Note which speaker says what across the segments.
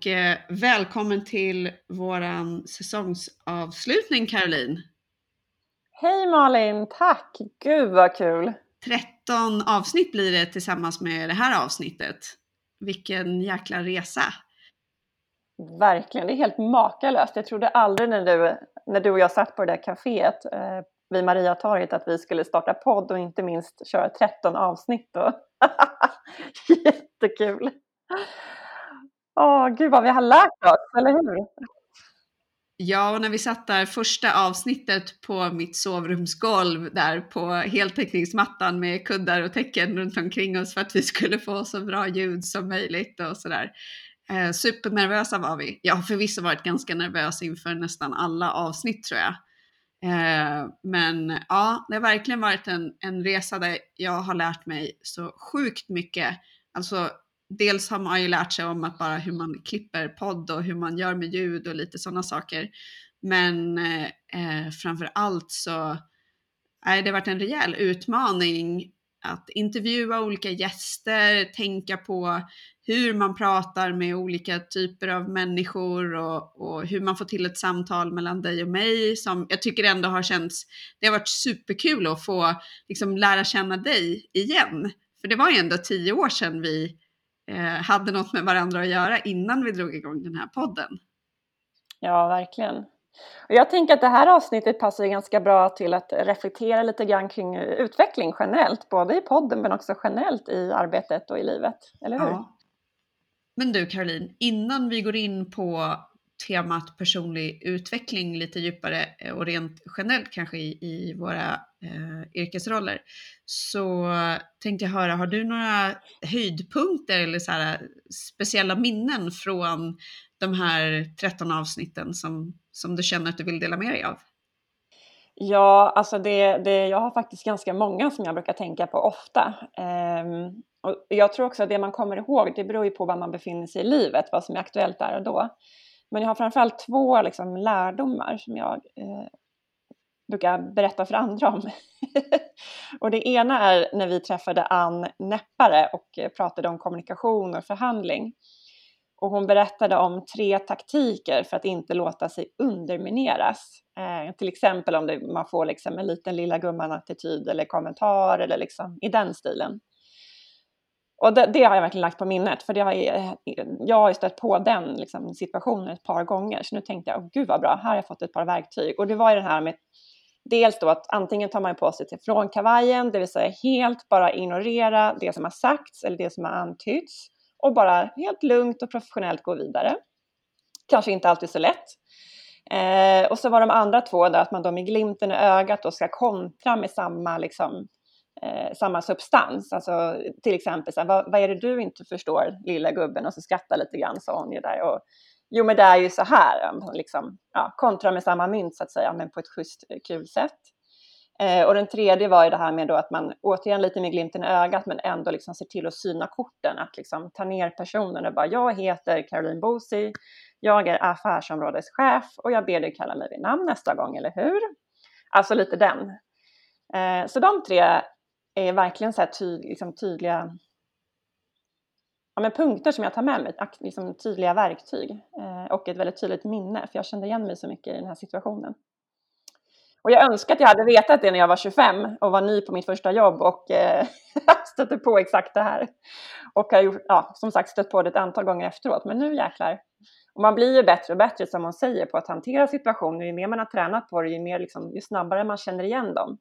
Speaker 1: Och eh, välkommen till våran säsongsavslutning Caroline.
Speaker 2: Hej Malin, tack! Gud vad kul!
Speaker 1: 13 avsnitt blir det tillsammans med det här avsnittet. Vilken jäkla resa!
Speaker 2: Verkligen, det är helt makalöst. Jag trodde aldrig när du, när du och jag satt på det där kaféet eh, vid Mariatorget att vi skulle starta podd och inte minst köra 13 avsnitt. Jättekul! Åh, gud vad vi har lärt oss, eller hur?
Speaker 1: Ja, och när vi satt där första avsnittet på mitt sovrumsgolv där på heltäckningsmattan med kuddar och täcken runt omkring oss för att vi skulle få så bra ljud som möjligt och sådär. Eh, supernervösa var vi. Jag har förvisso varit ganska nervös inför nästan alla avsnitt tror jag. Eh, men ja, det har verkligen varit en, en resa där jag har lärt mig så sjukt mycket. Alltså dels har man ju lärt sig om att bara hur man klipper podd och hur man gör med ljud och lite sådana saker. Men eh, framför allt så har det varit en rejäl utmaning att intervjua olika gäster, tänka på hur man pratar med olika typer av människor och, och, hur man får till ett samtal mellan dig och mig som jag tycker ändå har känts, det har varit superkul att få liksom lära känna dig igen. För det var ju ändå tio år sedan vi hade något med varandra att göra innan vi drog igång den här podden.
Speaker 2: Ja, verkligen. Och jag tänker att det här avsnittet passar ganska bra till att reflektera lite grann kring utveckling generellt, både i podden men också generellt i arbetet och i livet, eller hur? Ja.
Speaker 1: Men du Caroline, innan vi går in på temat personlig utveckling lite djupare eh, och rent generellt kanske i, i våra eh, yrkesroller så tänkte jag höra, har du några höjdpunkter eller så här, eh, speciella minnen från de här 13 avsnitten som, som du känner att du vill dela med dig av?
Speaker 2: Ja, alltså det, det, jag har faktiskt ganska många som jag brukar tänka på ofta. Um, och jag tror också att det man kommer ihåg, det beror ju på var man befinner sig i livet, vad som är aktuellt där och då. Men jag har framförallt två liksom, lärdomar som jag eh, brukar berätta för andra om. och det ena är när vi träffade Ann Näppare och pratade om kommunikation och förhandling. Och hon berättade om tre taktiker för att inte låta sig undermineras. Eh, till exempel om det, man får liksom en liten lilla gumman-attityd eller kommentar eller liksom i den stilen. Och det, det, har jag verkligen lagt på minnet, för det har, jag har stött på den liksom, situationen ett par gånger. Så nu tänkte jag, oh, gud vad bra, här har jag fått ett par verktyg. Och det var ju det här med, dels då att antingen tar man på sig till från kavajen, det vill säga helt bara ignorera det som har sagts eller det som har antytts och bara helt lugnt och professionellt gå vidare. Kanske inte alltid så lätt. Eh, och så var de andra två där att man då med glimten i ögat då ska kontra med samma liksom, eh, samma substans. Alltså till exempel, så här, vad, vad, är det du inte förstår lilla gubben? Och så skrattar lite grann sa hon ju där. Och, jo men det är ju så här, liksom, ja, kontra med samma mynt så att säga, men på ett schysst eh, kul sätt. Eh, och den tredje var ju det här med då att man återigen lite med glimten i ögat men ändå liksom ser till att syna korten, att liksom ta ner personen och bara jag heter Caroline Bosi, jag är affärsområdeschef och jag ber dig kalla mig vid namn nästa gång, eller hur? Alltså lite den. Eh, så de tre är verkligen så här tyd, liksom tydliga ja, men punkter som jag tar med mig, liksom tydliga verktyg eh, och ett väldigt tydligt minne, för jag kände igen mig så mycket i den här situationen. Och jag önskar att jag hade vetat det när jag var 25 och var ny på mitt första jobb och eh, stötte på exakt det här. Och har gjort, ja, som sagt stött på det ett antal gånger efteråt, men nu jäklar. Och man blir ju bättre och bättre, som hon säger, på att hantera situationer. Ju mer man har tränat på det, ju, mer liksom, ju snabbare man känner igen dem.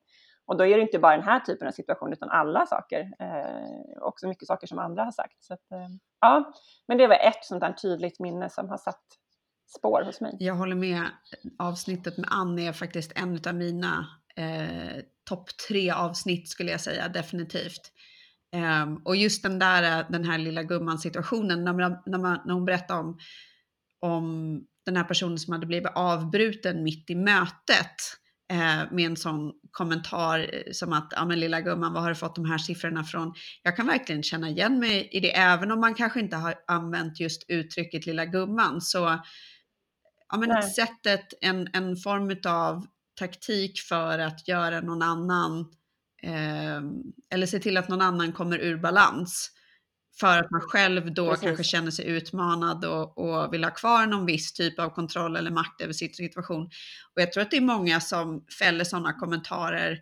Speaker 2: Och då är det inte bara den här typen av situation utan alla saker. Eh, också mycket saker som andra har sagt. Så att, eh, ja, men det var ett sånt där tydligt minne som har satt spår hos mig.
Speaker 1: Jag håller med. Avsnittet med Annie är faktiskt en av mina eh, topp tre avsnitt skulle jag säga, definitivt. Um, och just den där, eh, den här lilla gumman situationen, när, man, när, man, när hon berättade om, om den här personen som hade blivit avbruten mitt i mötet med en sån kommentar eh, som att, ja men lilla gumman, vad har du fått de här siffrorna från? Jag kan verkligen känna igen mig i det, även om man kanske inte har använt just uttrycket lilla gumman. Så ja, men ett sättet, en, en form av taktik för att göra någon annan, eh, eller se till att någon annan kommer ur balans för att man själv då
Speaker 2: Precis.
Speaker 1: kanske känner sig utmanad och, och vill ha kvar någon viss typ av kontroll eller makt över sin situation. Och jag tror att det är många som fäller sådana kommentarer,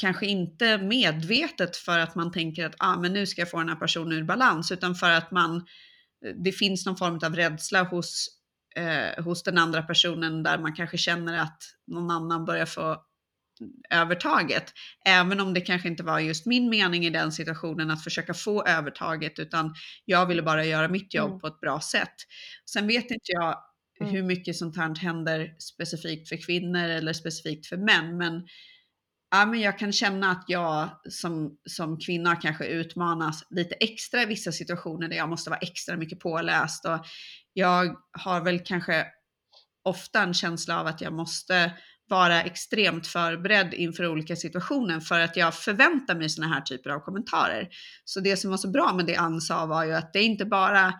Speaker 1: kanske inte medvetet för att man tänker att ah, men nu ska jag få den här personen ur balans, utan för att man, det finns någon form av rädsla hos, eh, hos den andra personen där man kanske känner att någon annan börjar få övertaget. Även om det kanske inte var just min mening i den situationen att försöka få övertaget, utan jag ville bara göra mitt jobb
Speaker 2: Mm.
Speaker 1: på ett bra sätt. Sen vet inte jag
Speaker 2: Mm.
Speaker 1: hur mycket sånt här händer specifikt för kvinnor eller specifikt för män, men, ja, men jag kan känna att jag som, som kvinna kanske utmanas lite extra i vissa situationer där jag måste vara extra mycket påläst och jag har väl kanske ofta en känsla av att jag måste vara extremt förberedd inför olika situationer för att jag förväntar mig såna här typer av kommentarer. Så det som var så bra med det Ann sa var ju att det är inte bara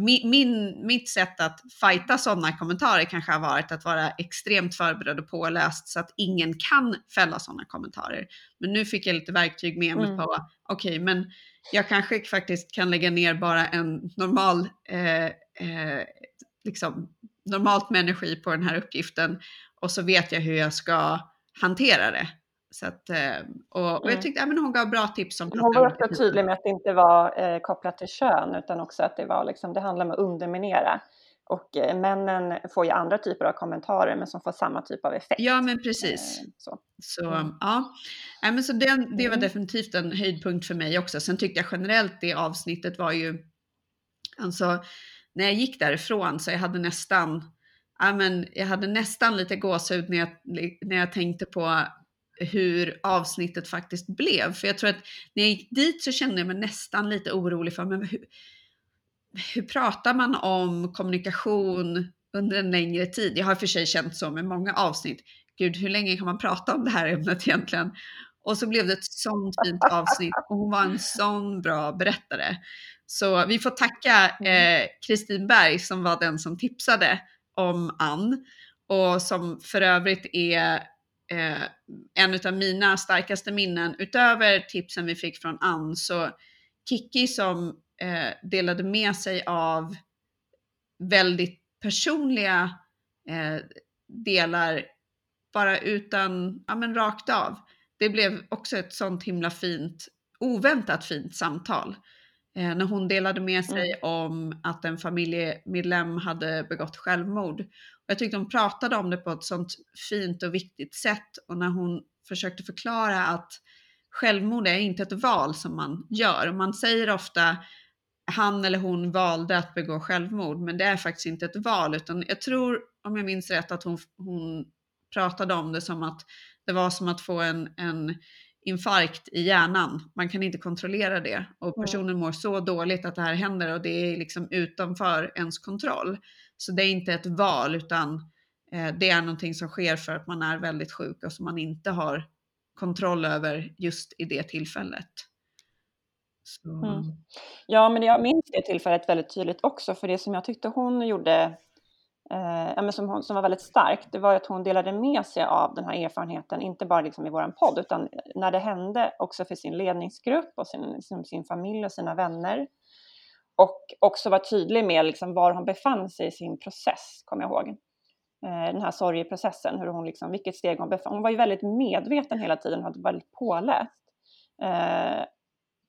Speaker 1: min, min, mitt sätt att fighta sådana kommentarer kanske har varit att vara extremt förberedd och påläst så att ingen kan fälla sådana kommentarer. Men nu fick jag lite verktyg med mig
Speaker 2: Mm.
Speaker 1: på, okej, okay, men jag kanske faktiskt kan lägga ner bara en normal, eh, eh, liksom, normalt med energi på den här uppgiften och så vet jag hur jag ska hantera det. Så att, eh, och, och jag
Speaker 2: Mm.
Speaker 1: tyckte att hon gav bra tips om
Speaker 2: Hon var också tydlig med att det inte var eh, kopplat till kön utan också att det var liksom, det handlar om att underminera. Och eh, männen får ju andra typer av kommentarer men som får samma typ av effekt.
Speaker 1: Ja men precis.
Speaker 2: Eh, så.
Speaker 1: Så
Speaker 2: Mm.
Speaker 1: ja, Nej, men så den, det var
Speaker 2: Mm.
Speaker 1: definitivt en höjdpunkt för mig också. Sen tyckte jag generellt det avsnittet var ju, alltså när jag gick därifrån så jag hade nästan, ja, men jag hade nästan lite gåshud när jag, när jag tänkte på hur avsnittet faktiskt blev. För jag tror att när jag gick dit så kände jag mig nästan lite orolig för, men hur, hur pratar man om kommunikation under en längre tid? Jag har för sig känt så med många avsnitt. Gud, hur länge kan man prata om det här ämnet egentligen? Och så blev det ett sånt fint avsnitt och hon var en sån bra berättare. Så vi får tacka Kristin eh, Berg som var den som tipsade om Ann och som för övrigt är eh, en av mina starkaste minnen. Utöver tipsen vi fick från Ann så Kiki som eh, delade med sig av väldigt personliga eh, delar bara utan, ja men rakt av. Det blev också ett sånt himla fint, oväntat fint samtal. Eh, när hon delade med sig mm. om att en familjemedlem hade begått självmord. Och jag tyckte hon pratade om det på ett sånt fint och viktigt sätt och när hon försökte förklara att självmord är inte ett val som man gör. Man säger ofta han eller hon valde att begå självmord, men det är faktiskt inte ett val, utan jag tror, om jag minns rätt, att hon, hon pratade om det som att det var som att få en, en infarkt i hjärnan. Man kan inte kontrollera det och personen mår så dåligt att det här händer och det är liksom utanför ens kontroll. Så det är inte ett val utan eh, det är någonting som sker för att man är väldigt sjuk och som man inte har kontroll över just i det tillfället.
Speaker 2: Mm. Ja, men jag minns det tillfället väldigt tydligt också, för det som jag tyckte hon gjorde, eh, ja, men som, hon, som var väldigt starkt, det var att hon delade med sig av den här erfarenheten, inte bara liksom i vår podd, utan när det hände också för sin ledningsgrupp och sin, sin, sin familj och sina vänner. Och också var tydlig med liksom var hon befann sig i sin process, kommer jag ihåg. Eh, den här sorgeprocessen, hur hon liksom, vilket steg hon befann Hon var ju väldigt medveten hela tiden, hade väldigt påläst. Eh,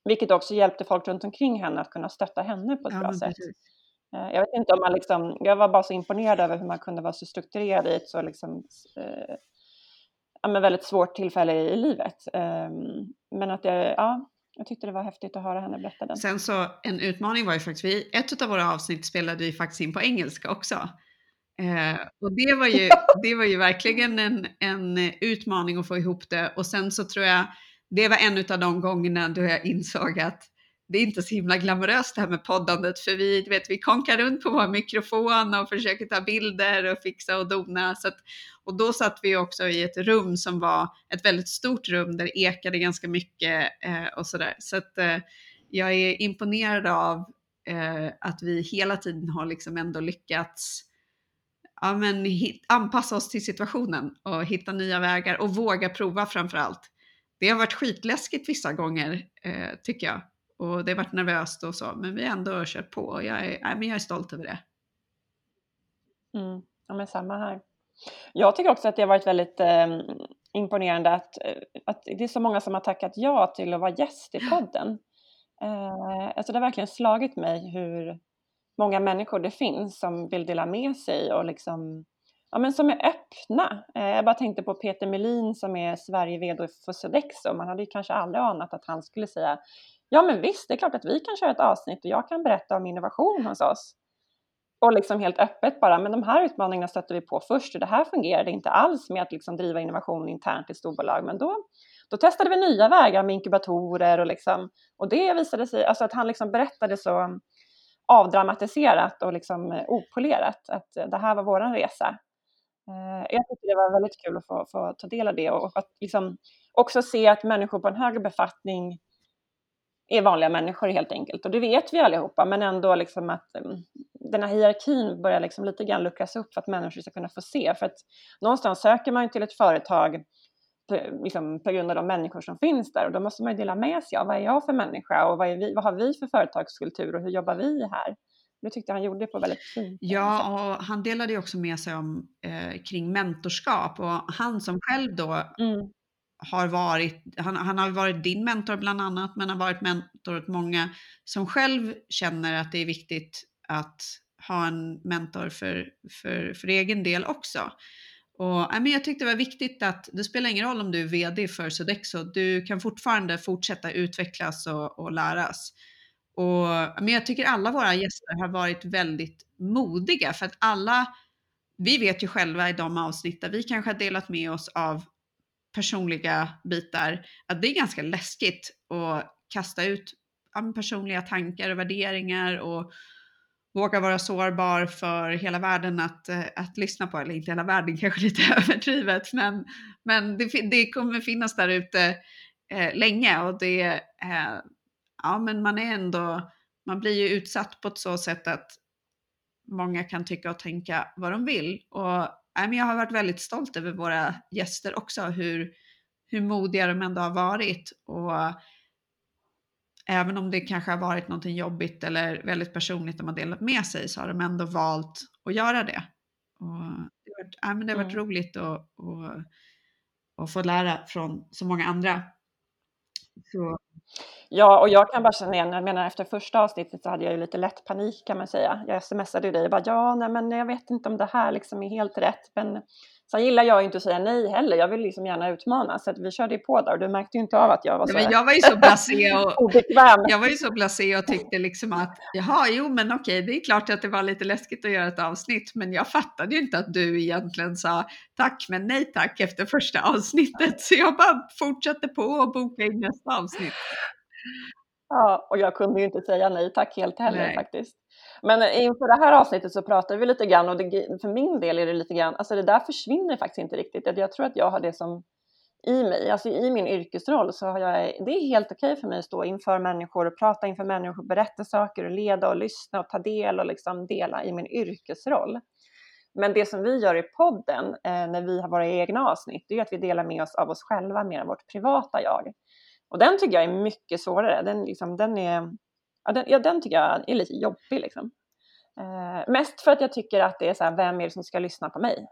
Speaker 2: vilket också hjälpte folk runt omkring henne att kunna stötta henne på ett
Speaker 1: ja,
Speaker 2: bra sätt.
Speaker 1: Precis.
Speaker 2: Jag vet inte om man liksom, jag var bara så imponerad över hur man kunde vara så strukturerad i ett så liksom, eh, ja, men väldigt svårt tillfälle i, i livet. Eh, men att jag, ja, jag tyckte det var häftigt att höra henne berätta den.
Speaker 1: Sen så en utmaning var ju faktiskt, vi, ett av våra avsnitt spelade vi faktiskt in på engelska också. Eh, och det var ju, det var ju verkligen en, en utmaning att få ihop det. Och sen så tror jag, det var en av de gångerna då jag insåg att det är inte så himla glamoröst det här med poddandet för vi, vet, vi konkar runt på vår mikrofon och försöker ta bilder och fixa och dona. Så att, och då satt vi också i ett rum som var ett väldigt stort rum där det ekade ganska mycket eh, och sådär. Så att eh, jag är imponerad av eh, att vi hela tiden har liksom ändå lyckats ja, men, hit, anpassa oss till situationen och hitta nya vägar och våga prova framför allt. Det har varit skitläskigt vissa gånger eh, tycker jag och det varit nervöst och så, men vi har ändå kört på och jag är, men jag är stolt över det.
Speaker 2: Mm. Ja, men samma här. Jag tycker också att det har varit väldigt eh, imponerande att, eh, att det är så många som har tackat ja till att vara gäst i podden. Eh, alltså det har verkligen slagit mig hur många människor det finns som vill dela med sig och liksom, ja, men som är öppna. Eh, jag bara tänkte på Peter Melin som är Sverige-VD för Sodexo. Man hade ju kanske aldrig anat att han skulle säga ja men visst, det är klart att vi kan köra ett avsnitt och jag kan berätta om innovation hos oss. Och liksom helt öppet bara, men de här utmaningarna stötte vi på först och det här fungerade inte alls med att liksom driva innovation internt i storbolag. Men då, då testade vi nya vägar med inkubatorer och, liksom, och det visade sig, alltså att han liksom berättade så avdramatiserat och liksom eh, opolerat att eh, det här var vår resa. Eh, jag tyckte det var väldigt kul att få, få ta del av det och att liksom också se att människor på en högre befattning är vanliga människor helt enkelt. Och det vet vi allihopa, men ändå liksom att um, den här hierarkin börjar liksom lite grann luckras upp för att människor ska kunna få se. För att någonstans söker man ju till ett företag liksom, på grund av de människor som finns där och då måste man ju dela med sig av vad är jag för människa och vad, vi, vad har vi för företagskultur och hur jobbar vi här? Det tyckte han gjorde på väldigt fint
Speaker 1: Ja, och han delade ju också med sig om eh, kring mentorskap och han som själv då mm har varit, han, han, har varit din mentor bland annat, men har varit mentor åt många som själv känner att det är viktigt att ha en mentor för, för, för egen del också. Och, äh, men jag tyckte det var viktigt att det spelar ingen roll om du är VD för Sodexo, du kan fortfarande fortsätta utvecklas och, och läras. Och, men jag tycker alla våra gäster har varit väldigt modiga för att alla, vi vet ju själva i de avsnitt där vi kanske har delat med oss av personliga bitar, att det är ganska läskigt att kasta ut personliga tankar och värderingar och våga vara sårbar för hela världen att, eh, att lyssna på, eller inte hela världen kanske lite överdrivet, men, men det, det kommer finnas där ute eh, länge och det, eh, ja men man är ändå, man blir ju utsatt på ett så sätt att många kan tycka och tänka vad de vill och jag har varit väldigt stolt över våra gäster också, hur, hur modiga de ändå har varit. Och även om det kanske har varit någonting jobbigt eller väldigt personligt de har delat med sig så har de ändå valt att göra det. Och det har varit, ja, men det har varit mm. roligt att, att, att få lära från så många andra.
Speaker 2: Så. Ja, och jag kan bara känna igen, jag menar efter första avsnittet så hade jag ju lite lätt panik kan man säga. Jag smsade dig och bara ja, nej men jag vet inte om det här liksom är helt rätt. Men sen gillar jag inte att säga nej heller, jag vill liksom gärna utmana. Så att vi körde ju på där och du märkte ju inte av att jag var så
Speaker 1: nej, men Jag var ju så blasé och, obekväm. Jag var ju så blasé och tyckte liksom att jaha, jo men okej, det är klart att det var lite läskigt att göra ett avsnitt, men jag fattade ju inte att du egentligen sa tack men nej tack efter första avsnittet. Så jag bara fortsatte på och bokade in nästa avsnitt.
Speaker 2: Ja, och jag kunde ju inte säga nej tack helt heller nej. faktiskt. Men eh, inför det här avsnittet så pratade vi lite grann och det, för min del är det lite grann, alltså det där försvinner faktiskt inte riktigt. Jag tror att jag har det som i mig, alltså i min yrkesroll så har jag, det är helt okej för mig att stå inför människor och prata inför människor, berätta saker och leda och lyssna och ta del och liksom dela i min yrkesroll. Men det som vi gör i podden eh, när vi har våra egna avsnitt, det är att vi delar med oss av oss själva, mer av vårt privata jag. Och den tycker jag är mycket svårare. Den, liksom, den, är, ja, den, ja, den tycker jag är lite jobbig. Liksom. Eh, mest för att jag tycker att det är så här, vem är det som ska lyssna på mig?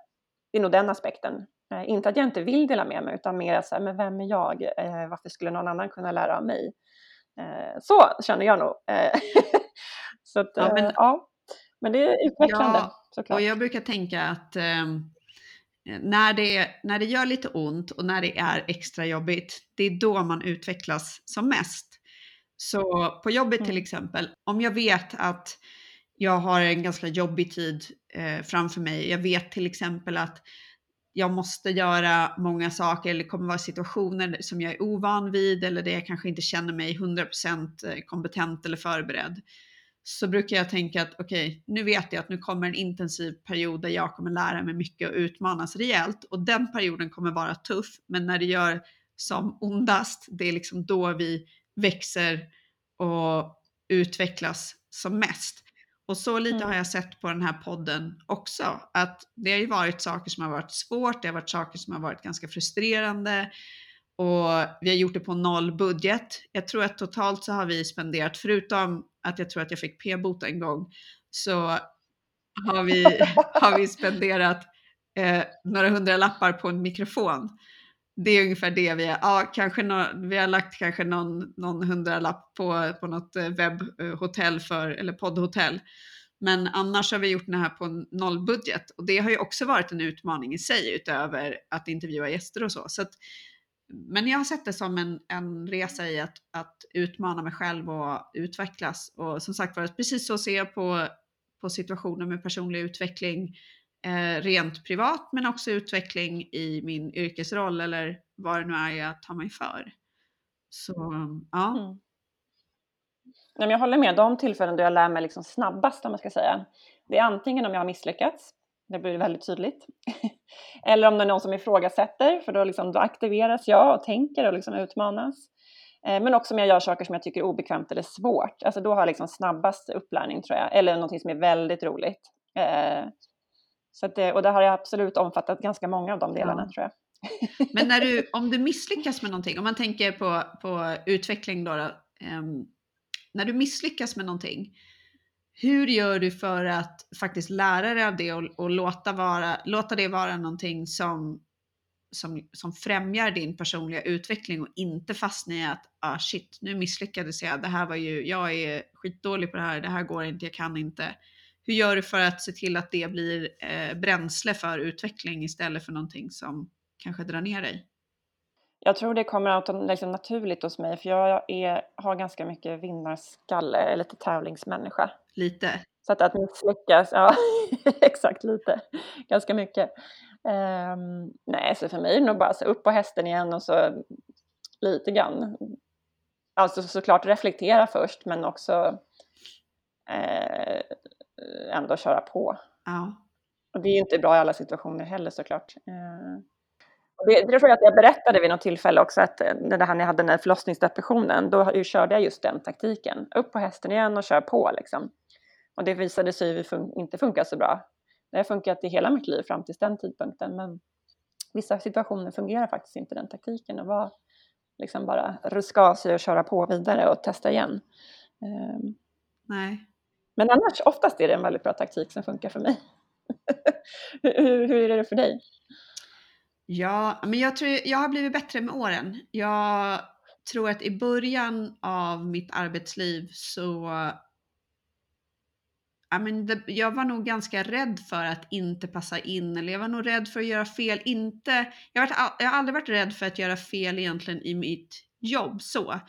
Speaker 2: Det är nog den aspekten. Eh, inte att jag inte vill dela med mig, utan mer så här, men vem är jag? Eh, varför skulle någon annan kunna lära av mig? Eh, så känner jag nog. Eh, så att, ja, men, ja, men det är utvecklande ja, såklart.
Speaker 1: Och jag brukar tänka att ehm, Eh, när det, när det gör lite ont och när det är extra jobbigt, det är då man utvecklas som mest. Så på jobbet till mm. exempel, om jag vet att jag har en ganska jobbig tid eh, framför mig, jag vet till exempel att jag måste göra många saker eller det kommer vara situationer som jag är ovan vid eller där jag kanske inte känner mig 100% eh, kompetent eller förberedd så brukar jag tänka att okej, okay, nu vet jag att nu kommer en intensiv period där jag kommer lära mig mycket och utmanas rejält och den perioden kommer vara tuff. Men när det gör som ondast, det är liksom då vi växer och utvecklas som mest. Och så lite mm. har jag sett på den här podden också, att det har ju varit saker som har varit svårt, det har varit saker som har varit ganska frustrerande och vi har gjort det på noll budget. Jag tror att totalt så har vi spenderat, förutom att jag tror att jag fick p-bot en gång, så har vi, har vi spenderat eh, några hundra lappar på en mikrofon. Det är ungefär det vi har, ja, kanske no, vi har lagt kanske någon, någon hundralapp på, på något eh, webbhotell för, eller poddhotell. Men annars har vi gjort det här på nollbudget och det har ju också varit en utmaning i sig utöver att intervjua gäster och så. så att, men jag har sett det som en, en resa i att, att utmana mig själv och utvecklas. Och som sagt var, precis så ser jag på, på situationer med personlig utveckling eh, rent privat men också utveckling i min yrkesroll eller vad det nu är jag tar mig för. Så ja. Mm.
Speaker 2: Nej, men jag håller med, de tillfällen då jag lär mig liksom snabbast om man ska säga. Det är antingen om jag har misslyckats, det blir väldigt tydligt. Eller om det är någon som ifrågasätter, för då, liksom, då aktiveras jag och tänker och liksom utmanas. Eh, men också om jag gör saker som jag tycker är obekvämt eller svårt. Alltså då har jag liksom snabbast upplärning tror jag. Eller någonting som är väldigt roligt. Eh, så det, och det har jag absolut omfattat ganska många av de delarna ja. tror jag.
Speaker 1: Men när du, om du misslyckas med någonting, om man tänker på, på utveckling då, då um, när du misslyckas med någonting, hur gör du för att faktiskt lära dig av det och, och låta, vara, låta det vara någonting som, som, som främjar din personliga utveckling och inte fastna i att ah shit, nu misslyckades jag, det här var ju, jag är skitdålig på det här, det här går inte, jag kan inte. Hur gör du för att se till att det blir eh, bränsle för utveckling istället för någonting som kanske drar ner dig?
Speaker 2: Jag tror det kommer liksom naturligt hos mig för jag är, har ganska mycket vinnarskalle, är lite tävlingsmänniska.
Speaker 1: Lite?
Speaker 2: Så att, att misslyckas, ja exakt lite, ganska mycket. Um, nej, så för mig är det nog bara så upp på hästen igen och så lite grann. Alltså såklart reflektera först men också eh, ändå köra på.
Speaker 1: Ja.
Speaker 2: Och det är ju inte bra i alla situationer heller såklart. Eh, det, det tror jag att jag berättade vid något tillfälle också att eh, det här när jag hade den här förlossningsdepressionen, då körde jag just den taktiken. Upp på hästen igen och kör på liksom. Och det visade sig fun inte funka så bra. Det har funkat i hela mitt liv fram till den tidpunkten, men vissa situationer fungerar faktiskt inte den taktiken och var liksom bara ruska av sig och köra på vidare och testa igen.
Speaker 1: Um, Nej.
Speaker 2: Men annars, oftast är det en väldigt bra taktik som funkar för mig. hur, hur är det för dig?
Speaker 1: Ja, men jag tror jag har blivit bättre med åren. Jag tror att i början av mitt arbetsliv så Ja, men det, jag var nog ganska rädd för att inte passa in eller jag var nog rädd för att göra fel. Inte, jag, varit, jag har aldrig varit rädd för att göra fel egentligen i mitt jobb så,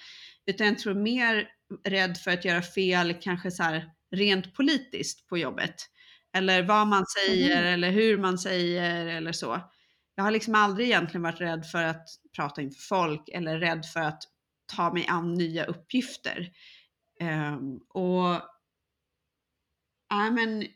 Speaker 1: utan jag tror mer rädd för att göra fel kanske så här rent politiskt på jobbet. Eller vad man säger mm. eller hur man säger eller så jag har liksom aldrig egentligen varit rädd för att prata inför folk eller rädd för att ta mig an nya uppgifter. Um, och ja, men eh,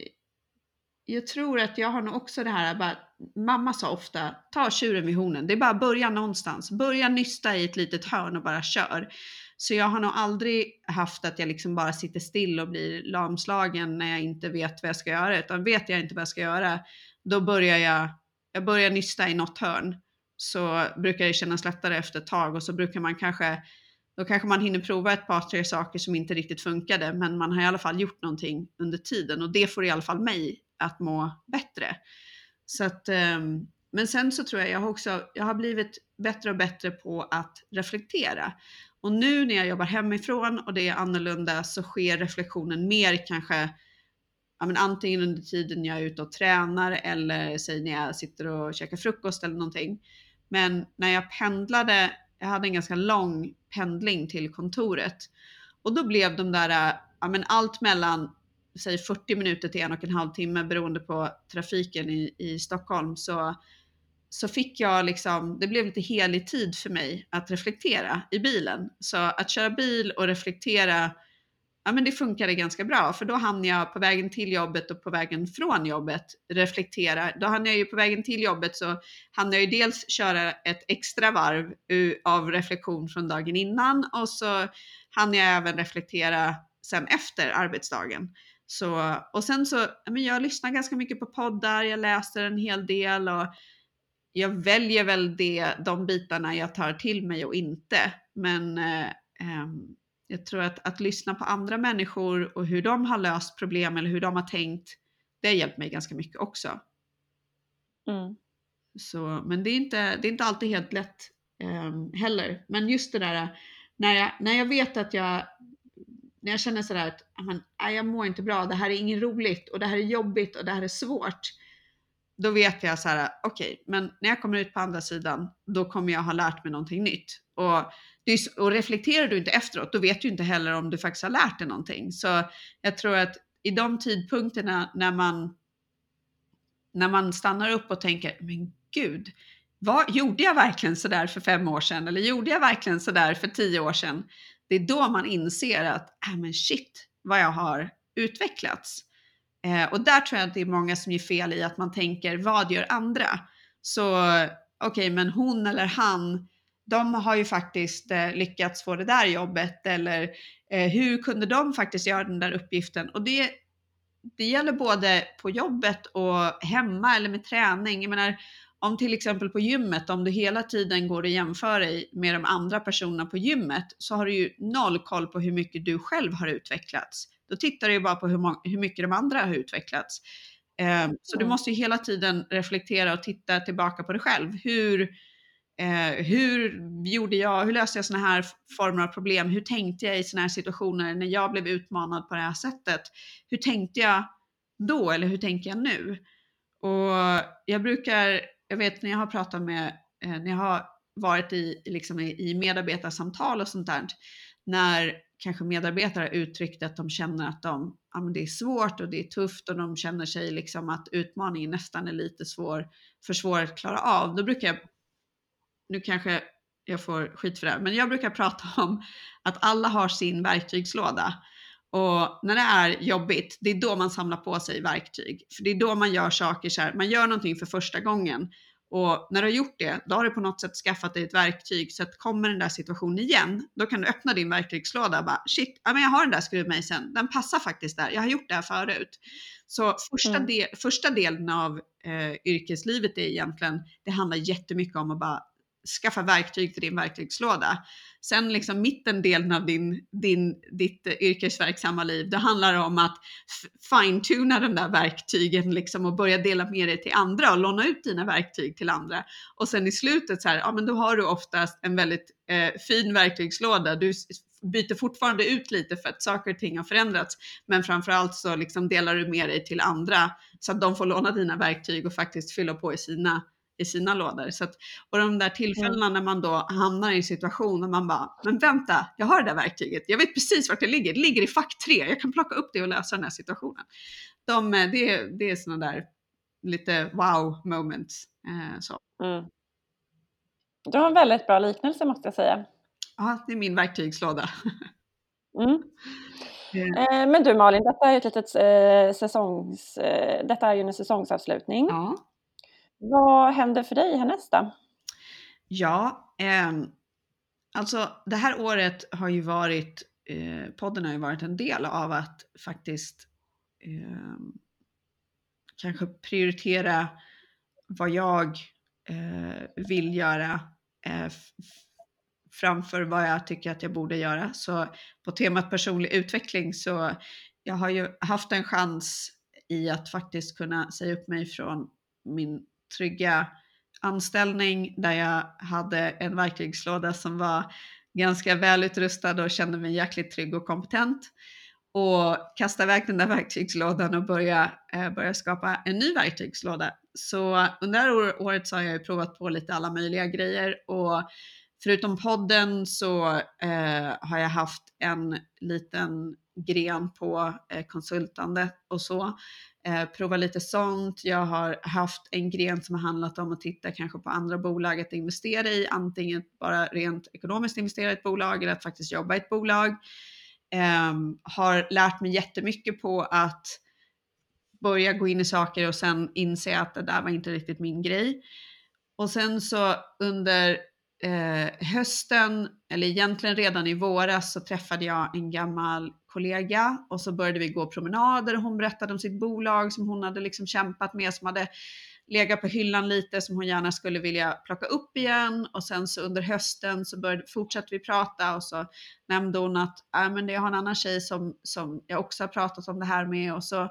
Speaker 1: jag tror att jag har nog också det här, bara, mamma sa ofta, ta tjuren vid hornen. Det är bara att börja någonstans. Börja nysta i ett litet hörn och bara kör. Så jag har nog aldrig haft att jag liksom bara sitter still och blir lamslagen när jag inte vet vad jag ska göra. Utan vet jag inte vad jag ska göra, då börjar jag jag börjar nysta i något hörn så brukar det kännas lättare efter ett tag och så brukar man kanske då kanske man hinner prova ett par, tre saker som inte riktigt funkade, men man har i alla fall gjort någonting under tiden och det får i alla fall mig att må bättre. Så att, ehm, men sen så tror jag jag har också, jag har blivit bättre och bättre på att reflektera. Och nu när jag jobbar hemifrån och det är annorlunda så sker reflektionen mer kanske ja, men antingen under tiden jag är ute och tränar eller säg när jag sitter och käkar frukost eller någonting. Men när jag pendlade, jag hade en ganska lång pendling till kontoret och då blev de där, äh, ja, men allt mellan säg 40 minuter till en och en halv timme beroende på trafiken i, i Stockholm så, så fick jag liksom, det blev lite helig tid för mig att reflektera i bilen. Så att köra bil och reflektera ja, men det funkade ganska bra för då hann jag på vägen till jobbet och på vägen från jobbet reflektera. Då hann jag ju på vägen till jobbet så hann jag ju dels köra ett extra varv av reflektion från dagen innan och så hann jag även reflektera sen efter arbetsdagen. Så, och sen så, men jag lyssnar ganska mycket på poddar, jag läser en hel del och jag väljer väl det, de bitarna jag tar till mig och inte. Men eh, ehm, jag tror att, att lyssna på andra människor och hur de har löst problem eller hur de har tänkt, det har hjälpt mig ganska mycket också.
Speaker 2: Mm.
Speaker 1: Så, men det är, inte, det är inte alltid helt lätt eh, heller. Men just det där när jag, när jag vet att jag, när jag känner sådär att amen, jag mår inte bra, det här är inget roligt och det här är jobbigt och det här är svårt. Då vet jag så här, okej, okay, men när jag kommer ut på andra sidan, då kommer jag ha lärt mig någonting nytt. Och, och reflekterar du inte efteråt, då vet du inte heller om du faktiskt har lärt dig någonting. Så jag tror att i de tidpunkterna när man när man stannar upp och tänker, men gud, vad, gjorde jag verkligen sådär för fem år sedan? Eller gjorde jag verkligen sådär för tio år sedan? Det är då man inser att, äh, men shit, vad jag har utvecklats. Eh, och där tror jag att det är många som ger fel i att man tänker, vad gör andra? Så okej, okay, men hon eller han, de har ju faktiskt eh, lyckats få det där jobbet eller eh, hur kunde de faktiskt göra den där uppgiften? Och det, det gäller både på jobbet och hemma eller med träning. Jag menar, om till exempel på gymmet, om du hela tiden går och jämför dig med de andra personerna på gymmet så har du ju noll koll på hur mycket du själv har utvecklats. Då tittar du ju bara på hur, hur mycket de andra har utvecklats. Eh, så du måste ju hela tiden reflektera och titta tillbaka på dig själv. Hur, eh, hur gjorde jag, hur löste jag sådana här former av problem? Hur tänkte jag i sådana här situationer när jag blev utmanad på det här sättet? Hur tänkte jag då eller hur tänker jag nu? Och jag brukar jag vet när jag har pratat med, eh, när jag har varit i, liksom i, medarbetarsamtal och sånt där, när kanske medarbetare uttryckt att de känner att de, ja, men det är svårt och det är tufft och de känner sig liksom att utmaningen nästan är lite svår, för svår att klara av. Då brukar jag, nu kanske jag får skit för det men jag brukar prata om att alla har sin verktygslåda. Och när det är jobbigt, det är då man samlar på sig verktyg. För det är då man gör saker så här, man gör någonting för första gången. Och när du har gjort det, då har du på något sätt skaffat dig ett verktyg. Så att kommer den där situationen igen, då kan du öppna din verktygslåda och bara shit, ja, men jag har den där skruvmejseln, den passar faktiskt där, jag har gjort det här förut. Så första, mm. del, första delen av eh, yrkeslivet är egentligen, det handlar jättemycket om att bara skaffa verktyg till din verktygslåda. Sen liksom mitten delen av din, din, ditt yrkesverksamma liv, det handlar om att fine-tuna de där verktygen liksom och börja dela med dig till andra och låna ut dina verktyg till andra. Och sen i slutet så här, ja men då har du oftast en väldigt eh, fin verktygslåda. Du byter fortfarande ut lite för att saker och ting har förändrats. Men framförallt så liksom delar du med dig till andra så att de får låna dina verktyg och faktiskt fylla på i sina i sina lådor. Så att, och de där tillfällena mm. när man då hamnar i en situation där man bara, men vänta, jag har det där verktyget, jag vet precis vart det ligger, det ligger i fack 3, jag kan plocka upp det och lösa den här situationen. De, eh, det, det är sådana där lite wow moments. Eh, så. Mm.
Speaker 2: Du har en väldigt bra liknelse måste jag säga.
Speaker 1: Ja, det är min verktygslåda.
Speaker 2: Mm. Eh, men du Malin, detta är, ett litet, eh, säsongs, eh, detta är ju en säsongsavslutning.
Speaker 1: Ja.
Speaker 2: Vad händer för dig härnäst då?
Speaker 1: Ja, eh, alltså det här året har ju varit, eh, podden har ju varit en del av att faktiskt eh, kanske prioritera vad jag eh, vill göra eh, framför vad jag tycker att jag borde göra. Så på temat personlig utveckling så jag har ju haft en chans i att faktiskt kunna säga upp mig från min trygga anställning där jag hade en verktygslåda som var ganska välutrustad och kände mig jäkligt trygg och kompetent. Och kasta iväg den där verktygslådan och börja, eh, börja skapa en ny verktygslåda. Så under det här året så har jag provat på lite alla möjliga grejer och förutom podden så eh, har jag haft en liten gren på eh, konsultande och så eh, prova lite sånt. Jag har haft en gren som har handlat om att titta kanske på andra bolag att investera i, antingen bara rent ekonomiskt investera i ett bolag eller att faktiskt jobba i ett bolag. Ehm, har lärt mig jättemycket på att börja gå in i saker och sen inse att det där var inte riktigt min grej. Och sen så under eh, hösten, eller egentligen redan i våras, så träffade jag en gammal kollega och så började vi gå promenader och hon berättade om sitt bolag som hon hade liksom kämpat med, som hade legat på hyllan lite som hon gärna skulle vilja plocka upp igen. Och sen så under hösten så började, fortsatte vi prata och så nämnde hon att äh, men jag har en annan tjej som, som jag också har pratat om det här med. Och så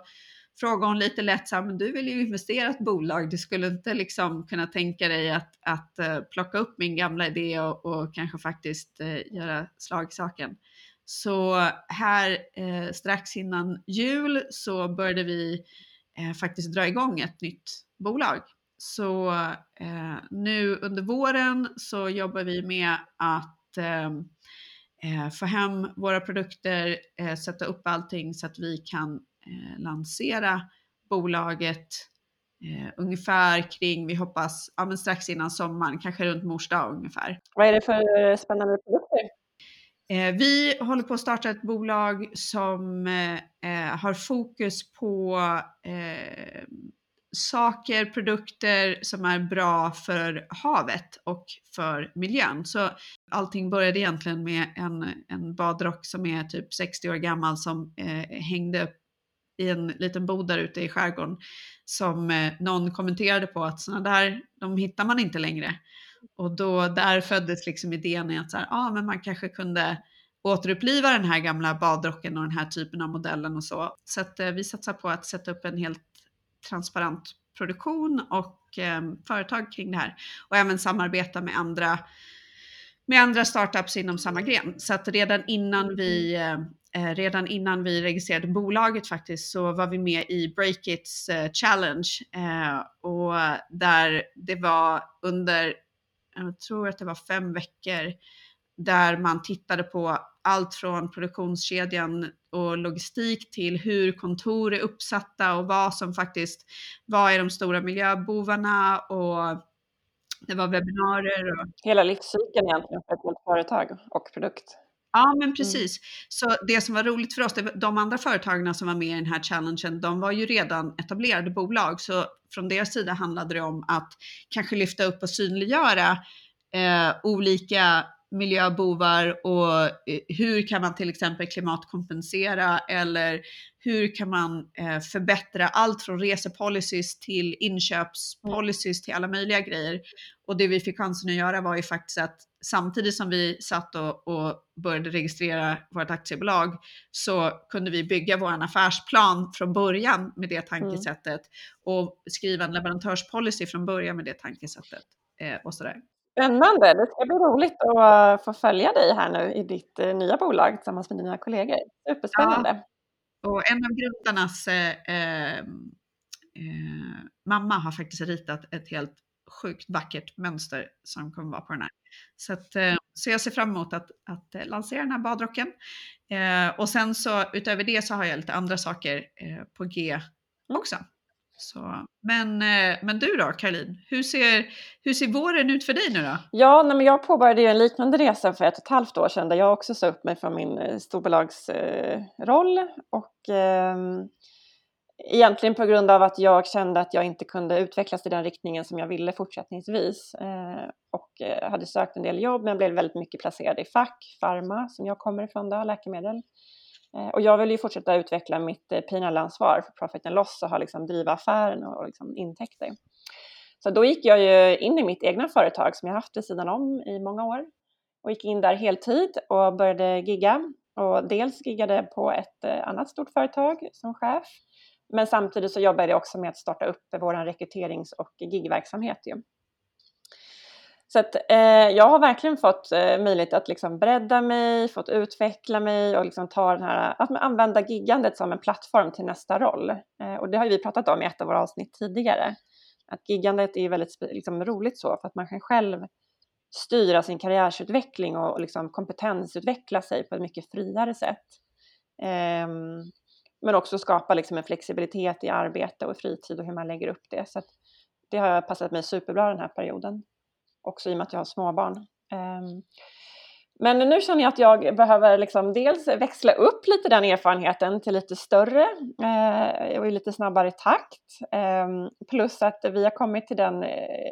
Speaker 1: frågade hon lite lätt så här, men du vill ju investera i ett bolag, du skulle inte liksom kunna tänka dig att, att uh, plocka upp min gamla idé och, och kanske faktiskt uh, göra slag i saken. Så här eh, strax innan jul så började vi eh, faktiskt dra igång ett nytt bolag. Så eh, nu under våren så jobbar vi med att ehm, eh, få hem våra produkter, eh, sätta upp allting så att vi kan eh, lansera bolaget eh, ungefär kring, vi hoppas, ja, men strax innan sommaren, kanske runt mors dag ungefär.
Speaker 2: Vad är det för eh, spännande produkter?
Speaker 1: Eh, vi håller på att starta ett bolag som eh, eh, har fokus på eh, saker, produkter som är bra för havet och för miljön. Så allting började egentligen med en, en badrock som är typ 60 år gammal som eh, hängde upp i en liten bod där ute i skärgården som eh, någon kommenterade på att sådana där, de hittar man inte längre. Och då där föddes liksom idén i att så här, ah, men man kanske kunde återuppliva den här gamla badrocken och den här typen av modellen och så. Så att eh, vi satsar på att sätta upp en helt transparent produktion och eh, företag kring det här och även samarbeta med andra med andra startups inom samma gren. Så att redan innan vi eh, eh redan innan vi registrerade bolaget faktiskt så var vi med i Breakits eh, Challenge eh, och där det var under jag tror att det var fem veckor där man tittade på allt från produktionskedjan och logistik till hur kontor är uppsatta och vad som faktiskt, vad är de stora miljöbovarna och det var webbinarier. Och...
Speaker 2: Hela livscykeln egentligen för ett helt företag och produkt.
Speaker 1: Ja, men mm. precis. Mm. Så det som var roligt för oss, det, de andra företagen som var med i den här challengen, de var ju redan etablerade bolag, så från deras sida handlade det om att kanske lyfta upp och synliggöra eh, olika miljöbovar och eh, hur kan man till exempel klimatkompensera eller hur kan man eh, förbättra allt från resepolicys till inköpspolicys till alla möjliga grejer. Och det vi fick chansen att göra var ju faktiskt att samtidigt som vi satt och, och började registrera vårt aktiebolag så kunde vi bygga vår affärsplan från början med det tankesättet mm. och skriva en leverantörspolicy från början med det tankesättet. Eh, och sådär.
Speaker 2: Spännande! Det ska bli roligt att få följa dig här nu i ditt eh, nya bolag tillsammans med dina kollegor. Superspännande!
Speaker 1: Ja. Och en av grundarnas eh, eh, mamma har faktiskt ritat ett helt sjukt vackert mönster som kommer vara på den här. Så, att, eh, så jag ser fram emot att, att lansera den här badrocken. Eh, och sen så utöver det så har jag lite andra saker på G mm. också. Så, men, eh, men du då Caroline, hur ser, hur ser våren ut för dig nu då?
Speaker 2: Ja, nej, men jag påbörjade ju en liknande resa för ett och ett halvt år sedan där jag också sa upp mig från min storbolagsroll eh, eh och eh, egentligen på grund av att jag kände att jag inte kunde utvecklas i den riktningen som jag ville fortsättningsvis eh, och eh, hade sökt en del jobb men blev väldigt mycket placerad i fack, farma som jag kommer ifrån då, läkemedel. Eh, och jag vill ju fortsätta utveckla mitt eh, P&L-ansvar för profit and loss och ha liksom driva affären och liksom intäkter. Så då gick jag ju in i mitt egna företag som jag haft vid sidan om i många år och gick in där heltid och började gigga och dels giggade på ett eh, annat stort företag som chef men samtidigt så jobbade jag också med att starta upp vår rekryterings och gigverksamhet. Ju. Så att, eh, jag har verkligen fått eh, möjlighet att liksom bredda mig, fått utveckla mig och liksom ta den här, att använda giggandet som en plattform till nästa roll. Eh, och det har vi pratat om i ett av våra avsnitt tidigare. Att giggandet är väldigt liksom, roligt så för att man kan själv styra sin karriärsutveckling och, och liksom kompetensutveckla sig på ett mycket friare sätt. Ehm, men också skapa liksom en flexibilitet i arbete och fritid och hur man lägger upp det. Så det har passat mig superbra den här perioden också i och med att jag har småbarn. Ehm, men nu känner jag att jag behöver liksom dels växla upp lite den erfarenheten till lite större eh, och i lite snabbare takt. Ehm, plus att vi har kommit till den,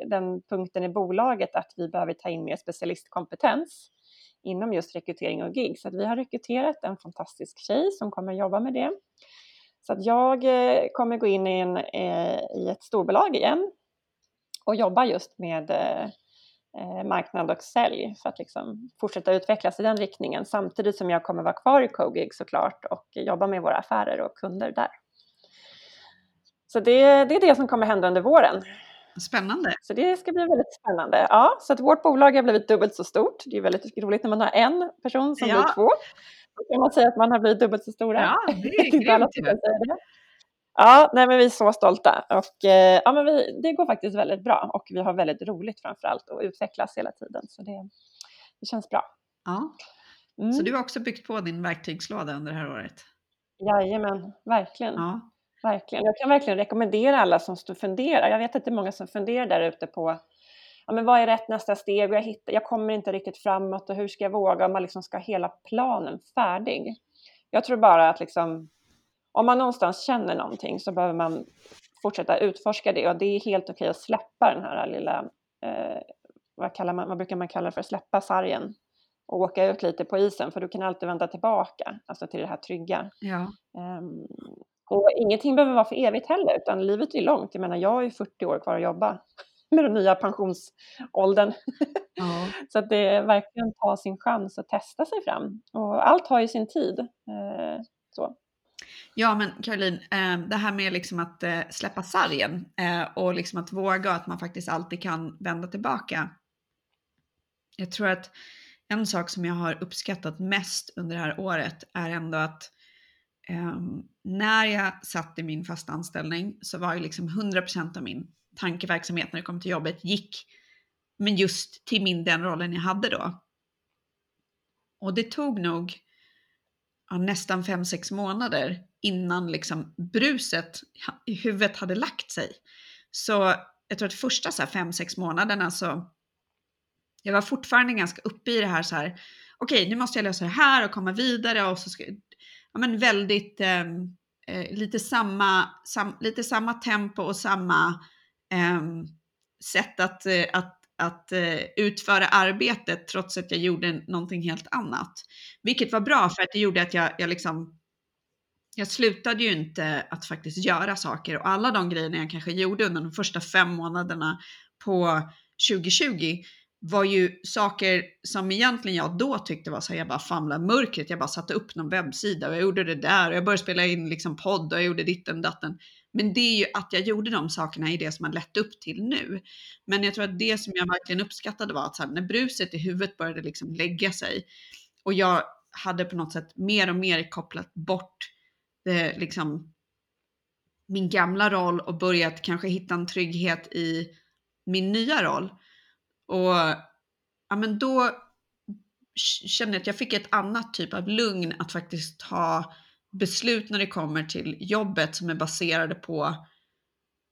Speaker 2: den punkten i bolaget att vi behöver ta in mer specialistkompetens inom just rekrytering och gig. Så att vi har rekryterat en fantastisk tjej som kommer jobba med det. Så att jag eh, kommer gå in i, en, eh, i ett storbolag igen och jobba just med eh, marknad och sälj för att liksom fortsätta utvecklas i den riktningen samtidigt som jag kommer vara kvar i Cogig såklart och jobba med våra affärer och kunder där. Så det, det är det som kommer hända under våren.
Speaker 1: Spännande.
Speaker 2: Så det ska bli väldigt spännande. Ja, så att vårt bolag har blivit dubbelt så stort. Det är väldigt roligt när man har en person som ja. blir två. Då kan man säga att man har blivit dubbelt så stora.
Speaker 1: Ja, det är grymt.
Speaker 2: Ja, nej, men vi är så stolta och eh, ja, men vi, det går faktiskt väldigt bra och vi har väldigt roligt framför allt och utvecklas hela tiden så det, det känns bra.
Speaker 1: Ja. Mm. Så du har också byggt på din verktygslåda under det här året?
Speaker 2: Jajamän, verkligen.
Speaker 1: Ja.
Speaker 2: verkligen. Jag kan verkligen rekommendera alla som funderar. Jag vet att det är många som funderar där ute på ja, men vad är rätt nästa steg? Jag, hittar, jag kommer inte riktigt framåt och hur ska jag våga? Man liksom ska ha hela planen färdig. Jag tror bara att liksom om man någonstans känner någonting så behöver man fortsätta utforska det och det är helt okej att släppa den här lilla, eh, vad, kallar man, vad brukar man kalla det för, släppa sargen och åka ut lite på isen för du kan alltid vända tillbaka, alltså till det här trygga.
Speaker 1: Ja.
Speaker 2: Um, och ingenting behöver vara för evigt heller, utan livet är långt. Jag menar, jag har ju 40 år kvar att jobba med den nya pensionsåldern. Ja. så att det är verkligen ta sin chans och testa sig fram. Och allt har ju sin tid. Eh, så.
Speaker 1: Ja, men Caroline, eh, det här med liksom att eh, släppa sargen eh, och liksom att våga att man faktiskt alltid kan vända tillbaka. Jag tror att en sak som jag har uppskattat mest under det här året är ändå att um, när jag satt i min fasta anställning så var ju liksom 100% av min tankeverksamhet när det kom till jobbet gick men just till min den rollen jag hade då. Och det tog nog ja, nästan 5-6 månader innan liksom bruset i huvudet hade lagt sig. Så jag tror att första 5-6 månaderna så jag var fortfarande ganska uppe i det här så här okej okay, nu måste jag lösa det här och komma vidare och så ska ja men väldigt ehm, eh, lite samma, sam, lite samma tempo och samma eh, sätt att, eh, att att eh, utföra arbetet trots att jag gjorde någonting helt annat. Vilket var bra för att det gjorde att jag, jag liksom jag slutade ju inte att faktiskt göra saker och alla de grejerna jag kanske gjorde under de första fem månaderna på 2020 var ju saker som egentligen jag då tyckte var så här, jag bara famlade mörkret. Jag bara satte upp någon webbsida och jag gjorde det där och jag började spela in liksom podd och jag gjorde ditten datten. Men det är ju att jag gjorde de sakerna i det som har lett upp till nu. Men jag tror att det som jag verkligen uppskattade var att så här, när bruset i huvudet började liksom lägga sig och jag hade på något sätt mer och mer kopplat bort det, liksom, min gamla roll och börjat kanske hitta en trygghet i min nya roll. Och ja, men då kände jag att jag fick ett annat typ av lugn att faktiskt ta beslut när det kommer till jobbet som är baserade på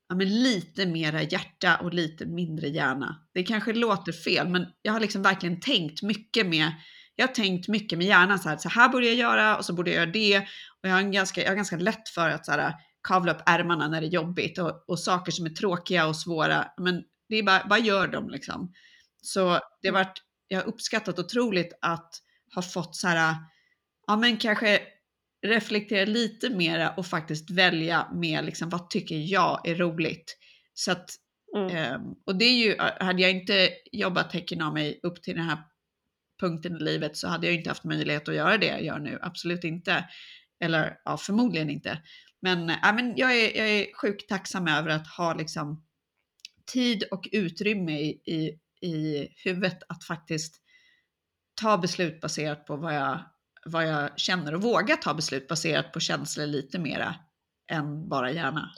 Speaker 1: ja, men lite mera hjärta och lite mindre hjärna. Det kanske låter fel, men jag har liksom verkligen tänkt mycket med jag har tänkt mycket med hjärnan så här, så här borde jag göra och så borde jag göra det. Och jag har, ganska, jag har ganska lätt för att så här, kavla upp ärmarna när det är jobbigt och, och saker som är tråkiga och svåra. Men det är bara, bara gör dem liksom. Så det har varit, jag har uppskattat otroligt att ha fått så här, ja men kanske reflektera lite mera och faktiskt välja med liksom, vad tycker jag är roligt. Så att, mm. eh, och det är ju, hade jag inte jobbat tecken av mig upp till den här punkten i livet så hade jag inte haft möjlighet att göra det jag gör nu, absolut inte. Eller ja, förmodligen inte. Men, äh, men jag, är, jag är sjukt tacksam över att ha liksom tid och utrymme i, i, i huvudet att faktiskt ta beslut baserat på vad jag vad jag känner och våga ta beslut baserat på känslor lite mera än bara hjärna.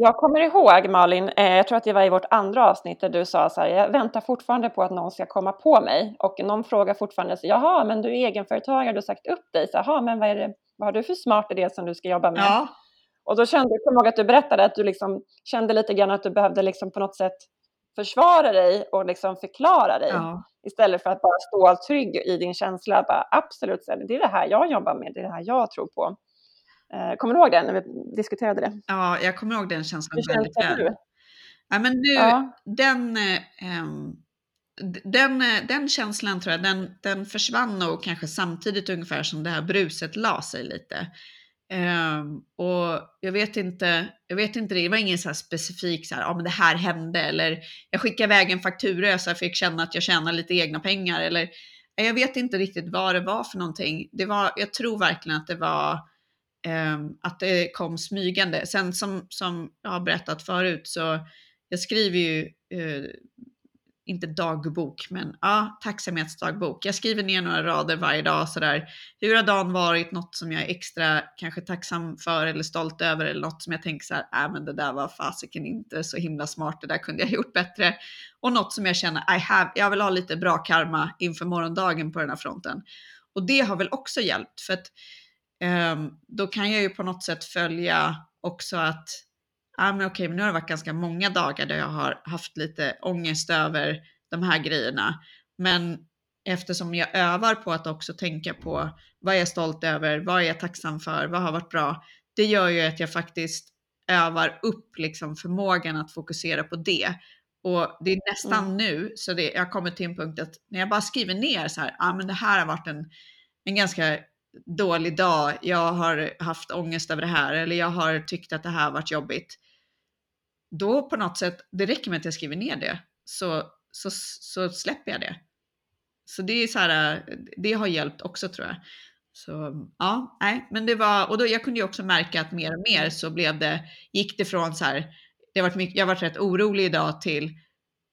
Speaker 2: Jag kommer ihåg Malin, eh, jag tror att det var i vårt andra avsnitt där du sa så här, jag väntar fortfarande på att någon ska komma på mig och någon frågar fortfarande, så, jaha men du är egenföretagare, du har sagt upp dig, så, jaha men vad, är det, vad har du för smart idé som du ska jobba med?
Speaker 1: Ja.
Speaker 2: Och då kände jag, ihåg att du berättade att du liksom kände lite grann att du behövde liksom på något sätt försvara dig och liksom förklara dig. Ja. Istället för att bara stå trygg i din känsla. Bara, absolut, det är det här jag jobbar med, det är det här jag tror på. Eh, kommer du ihåg det när vi diskuterade det?
Speaker 1: Ja, jag kommer ihåg den känslan väldigt väl. Ja, men nu, ja. den, eh, den, den känslan tror jag, den, den försvann nog kanske samtidigt ungefär som det här bruset la sig lite. Um, och jag vet inte, jag vet inte det, det var ingen så specifik så här, ja men det här hände eller jag skickade iväg en faktura så jag fick känna att jag tjänar lite egna pengar eller jag vet inte riktigt vad det var för någonting. Det var, jag tror verkligen att det var Ehm, att det kom smygande. Sen som, som jag har berättat förut så jag skriver ju eh, inte dagbok, men ja, tacksamhetsdagbok. Jag skriver ner några rader varje dag sådär. Hur har dagen varit? Något som jag är extra kanske tacksam för eller stolt över eller något som jag tänker så här, äh, men det där var fasiken inte så himla smart. Det där kunde jag gjort bättre. Och något som jag känner, I have, jag vill ha lite bra karma inför morgondagen på den här fronten. Och det har väl också hjälpt för att då kan jag ju på något sätt följa också att ah, men okej, men nu har det varit ganska många dagar där jag har haft lite ångest över de här grejerna. Men eftersom jag övar på att också tänka på vad jag är stolt över, vad jag är tacksam för, vad har varit bra. Det gör ju att jag faktiskt övar upp liksom förmågan att fokusera på det. Och det är nästan mm. nu, så det, jag kommit till en punkt att när jag bara skriver ner så här, ah, men det här har varit en, en ganska dålig dag, jag har haft ångest över det här eller jag har tyckt att det här varit jobbigt då på något sätt, det räcker med att jag skriver ner det så, så, så släpper jag det. Så det är så här, det har hjälpt också tror jag. Så ja, nej, men det var, och då, jag kunde ju också märka att mer och mer så blev det, gick det från så här, det varit mycket, jag varit rätt orolig idag till,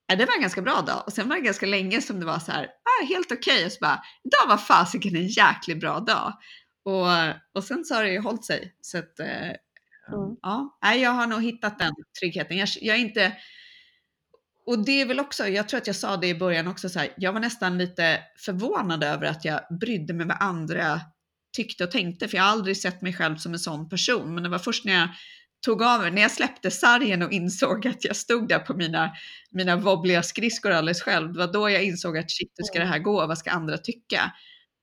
Speaker 1: ja, det var en ganska bra dag och sen var det ganska länge som det var så här, ah, helt okej okay. och så bara, idag var fasiken en jäkligt bra dag. Och, och sen så har det ju hållit sig. Så att, eh, Mm. Ja, jag har nog hittat den tryggheten. Jag, jag, är inte... Och det är väl också, jag tror att jag sa det i början också, så här, jag var nästan lite förvånad över att jag brydde mig vad andra tyckte och tänkte, för jag har aldrig sett mig själv som en sån person. Men det var först när jag tog av när jag släppte sargen och insåg att jag stod där på mina, mina wobbliga skridskor alldeles själv, det var då jag insåg att shit, hur ska det här gå? Vad ska andra tycka?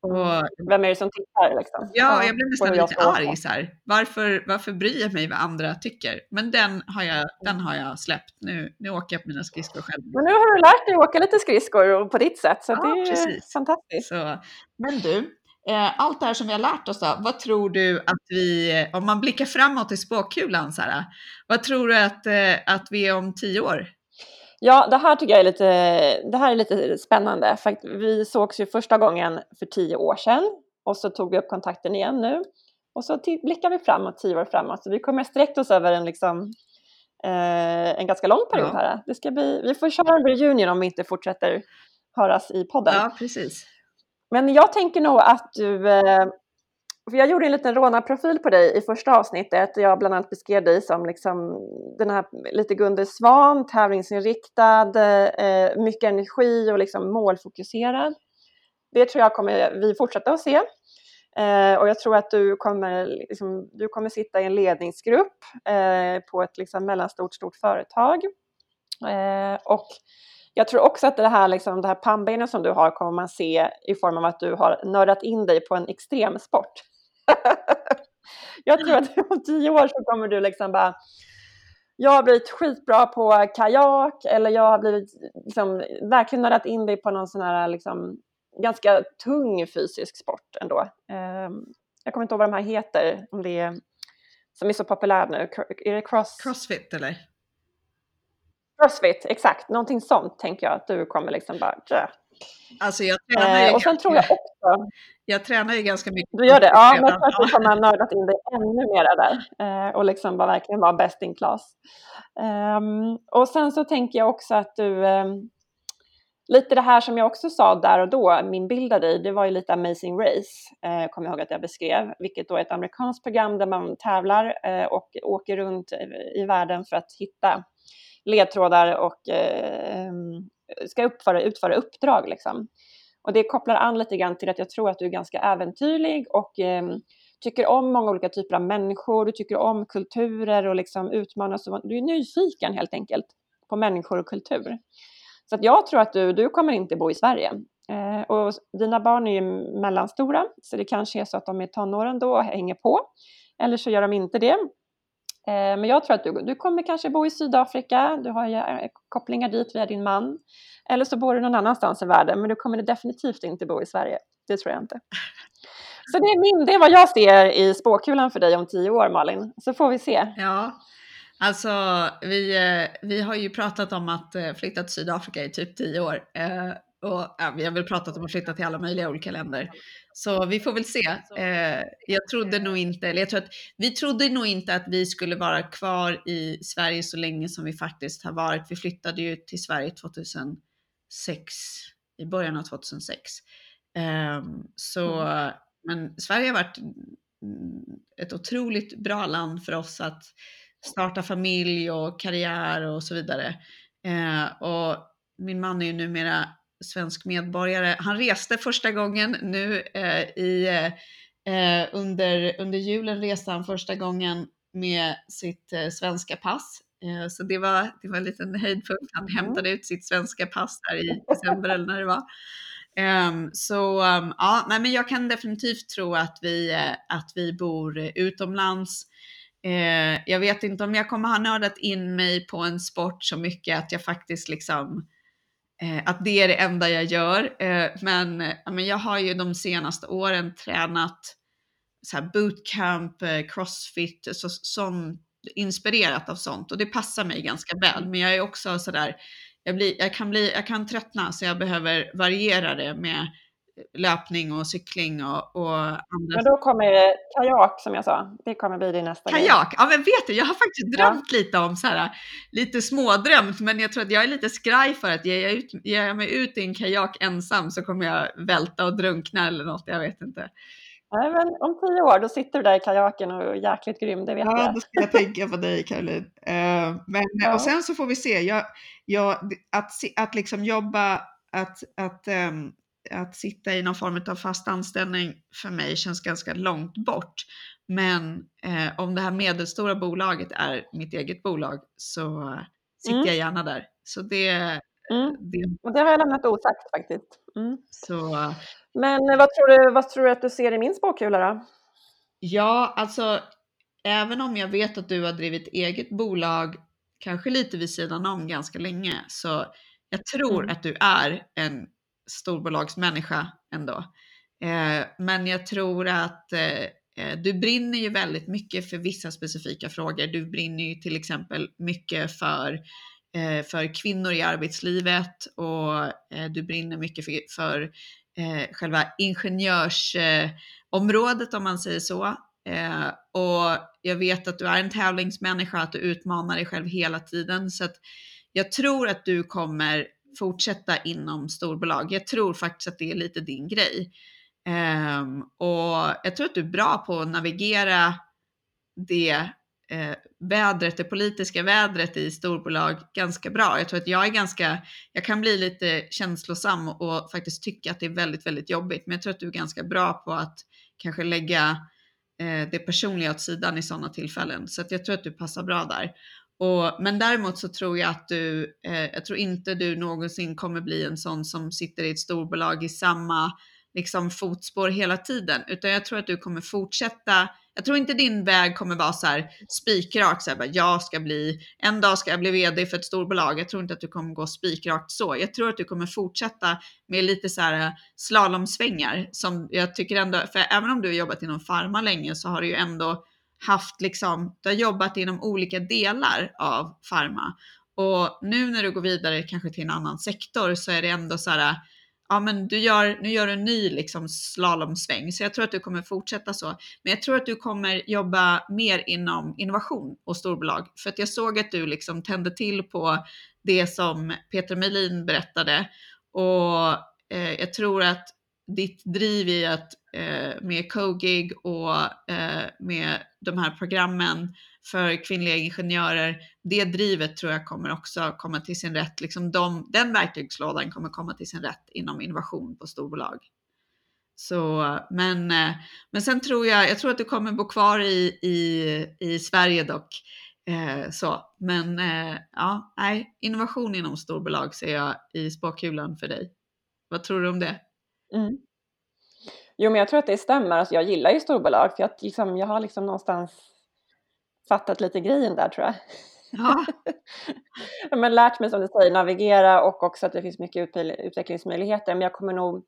Speaker 2: Och, Vem är det som tittar? Liksom?
Speaker 1: Ja, jag blev nästan lite arg. Så här. Varför, varför bryr jag mig vad andra tycker? Men den har jag, den har jag släppt. Nu, nu åker jag på mina skridskor själv.
Speaker 2: Men nu har du lärt dig att åka lite skridskor på ditt sätt, så ja, det är precis. fantastiskt. Så,
Speaker 1: men du, allt det här som vi har lärt oss då, vad tror du att vi, om man blickar framåt i spåkulan, här, vad tror du att, eh, att vi är om tio år?
Speaker 2: Ja, det här tycker jag är lite, det här är lite spännande. För vi sågs ju första gången för tio år sedan och så tog vi upp kontakten igen nu. Och så blickar vi framåt, tio år framåt. Så vi kommer sträckt oss över en, liksom, eh, en ganska lång period ja. här. Det ska bli, vi får köra en reunion om vi inte fortsätter höras i podden.
Speaker 1: Ja, precis.
Speaker 2: Men jag tänker nog att du eh, för jag gjorde en liten rånarprofil på dig i första avsnittet. Jag bland annat beskrev dig som liksom den här lite Gunde Svan, tävlingsinriktad, eh, mycket energi och liksom målfokuserad. Det tror jag kommer vi fortsätta att se. Eh, och jag tror att du kommer, liksom, du kommer sitta i en ledningsgrupp eh, på ett liksom, mellanstort stort företag. Eh, och jag tror också att det här, liksom, det här pannbenet som du har kommer man se i form av att du har nördat in dig på en extremsport. jag tror att om tio år så kommer du liksom bara jag har blivit skitbra på kajak eller jag har blivit liksom, verkligen nördat in dig på någon sån här liksom, ganska tung fysisk sport ändå. Um, jag kommer inte ihåg vad de här heter, om det är, som är så populär nu. Är det cross...
Speaker 1: Crossfit eller?
Speaker 2: Crossfit, exakt. Någonting sånt tänker jag att du kommer liksom bara... Dö.
Speaker 1: Alltså jag tränar ju
Speaker 2: eh, och sen tror jag också...
Speaker 1: Jag tränar ju ganska mycket.
Speaker 2: Du gör det? Ja, men jag tror att du kommer ha nördat in dig ännu mer där eh, och liksom bara verkligen vara best in class. Um, och sen så tänker jag också att du um, Lite det här som jag också sa där och då, min bild av dig, det var ju lite Amazing Race, eh, kommer jag ihåg att jag beskrev, vilket då är ett amerikanskt program där man tävlar eh, och åker runt i världen för att hitta ledtrådar och eh, ehm, ska uppföra, utföra uppdrag. Liksom. Och det kopplar an lite grann till att jag tror att du är ganska äventyrlig och eh, tycker om många olika typer av människor, du tycker om kulturer och liksom utmanas. Du är nyfiken helt enkelt på människor och kultur. Så att jag tror att du, du kommer inte bo i Sverige. Eh, och dina barn är ju mellanstora, så det kanske är så att de är tonåren då och hänger på. Eller så gör de inte det. Eh, men jag tror att du, du kommer kanske bo i Sydafrika, du har eh, kopplingar dit via din man. Eller så bor du någon annanstans i världen, men du kommer definitivt inte bo i Sverige. Det tror jag inte. Så det är, min, det är vad jag ser i spåkulan för dig om tio år Malin, så får vi se.
Speaker 1: Ja, alltså vi, eh, vi har ju pratat om att flytta till Sydafrika i typ tio år. Och ja, vi har väl pratat om att flytta till alla möjliga olika länder. Så vi får väl se. Eh, jag trodde nog inte, eller jag tror att vi trodde nog inte att vi skulle vara kvar i Sverige så länge som vi faktiskt har varit. Vi flyttade ju till Sverige 2006, i början av 2006. Eh, så, mm. men Sverige har varit ett otroligt bra land för oss att starta familj och karriär och så vidare. Eh, och min man är ju numera svensk medborgare. Han reste första gången nu eh, i, eh, under, under julen reste han första gången med sitt eh, svenska pass. Eh, så det var, det var en liten höjdpunkt. Han mm. hämtade ut sitt svenska pass där i december eller när det var. Um, så um, ja, nej, men jag kan definitivt tro att vi, uh, att vi bor utomlands. Uh, jag vet inte om jag kommer ha nördat in mig på en sport så mycket att jag faktiskt liksom Eh, Eh, att det är det enda jag gör. Eh, men, men jag har ju de senaste åren tränat så här bootcamp, eh, crossfit, så, som, inspirerat av sånt och det passar mig ganska väl. Men jag är också sådär, jag, jag, kan jag kan tröttna så jag behöver variera det med löpning och cykling och, och
Speaker 2: andra. Men då kommer kajak som jag sa. Det kommer bli din nästa
Speaker 1: Kajak, grej. ja men vet du, jag har faktiskt drömt ja. lite om så här, lite smådrömt, men jag tror att jag är lite skraj för att ger jag, ut, ger jag mig ut i en kajak ensam så kommer jag välta och drunkna eller något, jag vet inte.
Speaker 2: Nej, men om tio år, då sitter du där i kajaken och är jäkligt grym, det vet
Speaker 1: ja,
Speaker 2: jag.
Speaker 1: Ja, då ska jag tänka på dig Caroline. Uh, men, ja. Och sen så får vi se, jag, jag, att, att liksom jobba, att, att um, att sitta i någon form av fast anställning för mig känns ganska långt bort. Men eh, om det här medelstora bolaget är mitt eget bolag så sitter mm. jag gärna där. Så det,
Speaker 2: mm. det... Och det har jag lämnat osagt faktiskt. Mm.
Speaker 1: Så...
Speaker 2: Men vad tror, du, vad tror du att du ser i min spåkula då?
Speaker 1: Ja, alltså även om jag vet att du har drivit eget bolag, kanske lite vid sidan om ganska länge, så jag tror mm. att du är en storbolagsmänniska ändå. Eh, men jag tror att eh, eh, du brinner ju väldigt mycket för vissa specifika frågor. Du brinner ju till exempel mycket för, för kvinnor i arbetslivet och du brinner mycket för, för själva ingenjörsområdet om man säger så. och jag vet att du är en tävlingsmänniska, att du utmanar dig själv hela tiden. Så att jag tror att du kommer fortsätta inom storbolag. Jag tror faktiskt att det är lite din grej. Um, och jag tror att du är bra på att navigera det eh, vädret, det politiska vädret i storbolag ganska bra. Jag tror att jag är ganska, jag kan bli lite känslosam och faktiskt tycka att det är väldigt, väldigt jobbigt. Men jag tror att du är ganska bra på att kanske lägga eh, det personliga åt sidan i sådana tillfällen. Så att jag tror att du passar bra där. Och, men däremot så tror jag att du, eh, jag tror inte du någonsin kommer bli en sån som sitter i ett storbolag i samma liksom, fotspår hela tiden, utan jag tror att du kommer fortsätta. Jag tror inte din väg kommer vara så här spikrak, så här, bara, jag ska bli, en dag ska jag bli vd för ett storbolag. Jag tror inte att du kommer gå spikrakt så. Jag tror att du kommer fortsätta med lite så här eh, slalomsvängar som jag tycker ändå, för även om du har jobbat inom farma länge så har du ju ändå haft liksom, du har jobbat inom olika delar av Pharma och nu när du går vidare kanske till en annan sektor så är det ändå så här, ja men du gör, nu gör du en ny liksom slalomsväng. Så jag tror att du kommer fortsätta så. Men jag tror att du kommer jobba mer inom innovation och storbolag. För att jag såg att du liksom tände till på det som Peter Melin berättade. Och eh, jag tror att ditt driv i att Eh, med CoGig och eh, med de här programmen för kvinnliga ingenjörer, det drivet tror jag kommer också komma till sin rätt. Liksom de, den verktygslådan kommer komma till sin rätt inom innovation på storbolag. Så, men, eh, men sen tror jag, jag tror att du kommer bo kvar i, i, i Sverige dock. Eh, så, men eh, ja, nej, innovation inom storbolag ser jag i spåkulan för dig. Vad tror du om det?
Speaker 2: Mm. Jo, men jag tror att det stämmer. Alltså, jag gillar ju storbolag för jag, liksom, jag har liksom någonstans fattat lite grejen där tror jag. Ja. men lärt mig som du säger navigera och också att det finns mycket utvecklingsmöjligheter. Men jag kommer nog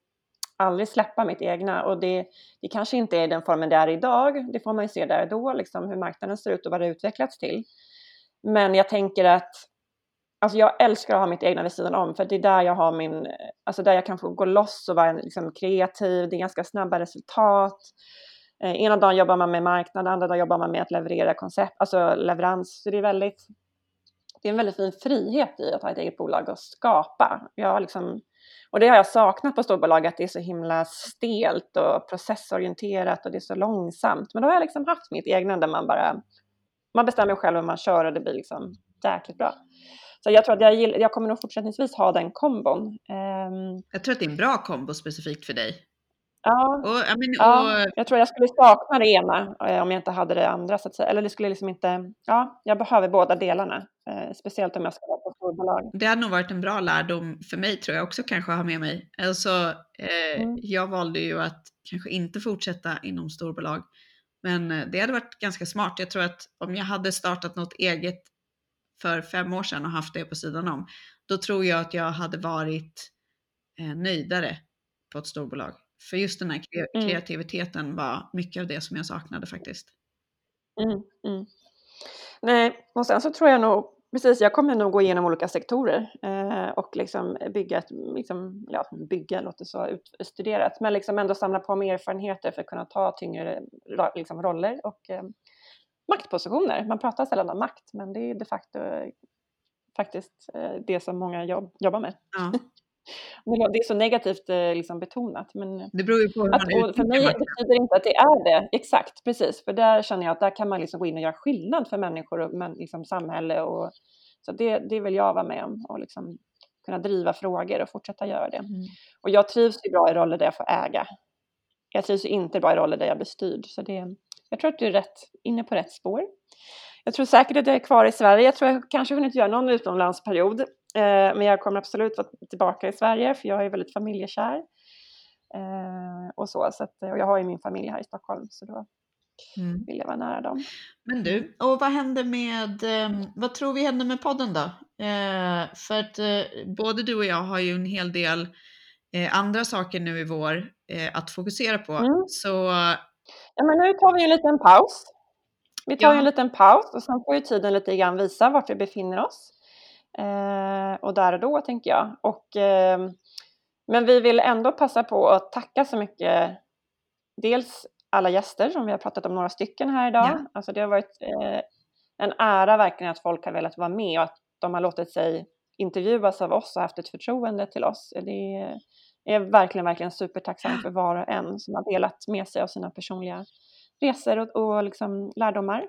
Speaker 2: aldrig släppa mitt egna och det, det kanske inte är den formen det är idag, det får man ju se där och då, liksom hur marknaden ser ut och vad det utvecklats till. Men jag tänker att Alltså jag älskar att ha mitt egna vid sidan om för det är där jag har min, alltså där jag kan få gå loss och vara liksom kreativ, det är ganska snabba resultat. Eh, ena dagen jobbar man med marknad, andra dagen jobbar man med att leverera koncept, alltså leverans. Så det är väldigt, det är en väldigt fin frihet i att ha ett eget bolag och skapa. Jag liksom, och det har jag saknat på storbolag, att det är så himla stelt och processorienterat och det är så långsamt. Men då har jag liksom haft mitt egna där man bara, man bestämmer själv hur man kör och det blir liksom jäkligt bra. Så jag tror att jag, jag kommer nog fortsättningsvis ha den kombon. Um,
Speaker 1: jag tror att det är en bra kombo specifikt för dig.
Speaker 2: Ja, och, jag, men, ja jag tror jag skulle sakna det ena eh, om jag inte hade det andra. Så att säga. Eller det skulle liksom inte, ja, jag behöver båda delarna. Eh, speciellt om jag ska vara på storbolag.
Speaker 1: Det hade nog varit en bra lärdom för mig tror jag också kanske att ha med mig. Alltså, eh, mm. Jag valde ju att kanske inte fortsätta inom storbolag. Men eh, det hade varit ganska smart. Jag tror att om jag hade startat något eget för fem år sedan och haft det på sidan om, då tror jag att jag hade varit eh, nöjdare på ett storbolag. För just den här mm. kreativiteten mm. var mycket av det som jag saknade faktiskt.
Speaker 2: Mm, mm. Nej, och sen så tror jag nog, precis, jag kommer nog gå igenom olika sektorer eh, och liksom bygga, ett, liksom, ja, bygga låter så utstuderat, men liksom ändå samla på mig erfarenheter för att kunna ta tyngre liksom, roller och eh, maktpositioner. Man pratar sällan om makt, men det är de facto faktiskt eh, det som många jobb, jobbar med. Ja. Det är så negativt eh, liksom betonat. Men
Speaker 1: det beror ju på hur
Speaker 2: att, man För mig betyder inte att det är det. Exakt, precis. För där känner jag att där kan man liksom gå in och göra skillnad för människor och men, liksom samhälle. Och, så det, det vill jag vara med om och liksom kunna driva frågor och fortsätta göra det. Mm. Och jag trivs ju bra i roller där jag får äga. Jag trivs inte bra i roller där jag blir styrd. Så det, jag tror att du är rätt, inne på rätt spår. Jag tror säkert att jag är kvar i Sverige. Jag tror jag kanske hunnit göra någon utomlandsperiod. Eh, men jag kommer absolut vara tillbaka i Sverige för jag är väldigt familjekär. Eh, och så, så att, och jag har ju min familj här i Stockholm så då mm. vill jag vara nära dem.
Speaker 1: Men du, och vad händer med, eh, vad tror vi händer med podden då? Eh, för att eh, både du och jag har ju en hel del eh, andra saker nu i vår att fokusera på. Mm. Så
Speaker 2: Ja, men nu tar vi en liten paus. Vi tar ja. en liten paus och sen får ju tiden lite grann visa vart vi befinner oss. Eh, och där och då tänker jag. Och, eh, men vi vill ändå passa på att tacka så mycket. Dels alla gäster som vi har pratat om några stycken här idag. Ja. Alltså det har varit eh, en ära verkligen att folk har velat vara med och att de har låtit sig intervjuas av oss och haft ett förtroende till oss. Det är verkligen, verkligen supertacksam för var och en som har delat med sig av sina personliga resor och, och liksom lärdomar.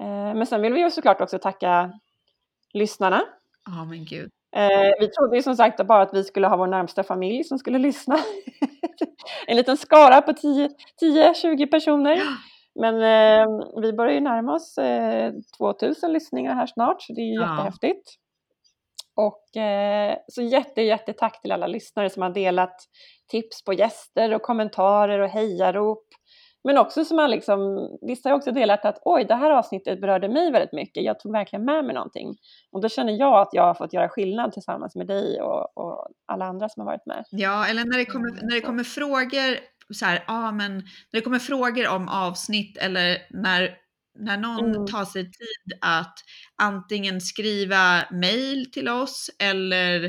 Speaker 2: Eh, men sen vill vi ju såklart också tacka lyssnarna.
Speaker 1: Ja, oh, men gud.
Speaker 2: Eh, vi trodde ju som sagt bara att vi skulle ha vår närmsta familj som skulle lyssna. en liten skara på 10-20 personer. Men eh, vi börjar ju närma oss eh, 2000 lyssningar här snart, så det är ju ja. jättehäftigt. Och eh, så jätte, jätte tack till alla lyssnare som har delat tips på gäster och kommentarer och hejarop. Men också som har liksom, vissa har också delat att oj, det här avsnittet berörde mig väldigt mycket. Jag tog verkligen med mig någonting. Och då känner jag att jag har fått göra skillnad tillsammans med dig och, och alla andra som har varit med.
Speaker 1: Ja, eller när det kommer, när det kommer frågor så här, ah, men när det kommer frågor om avsnitt eller när när någon mm. tar sig tid att antingen skriva mail till oss eller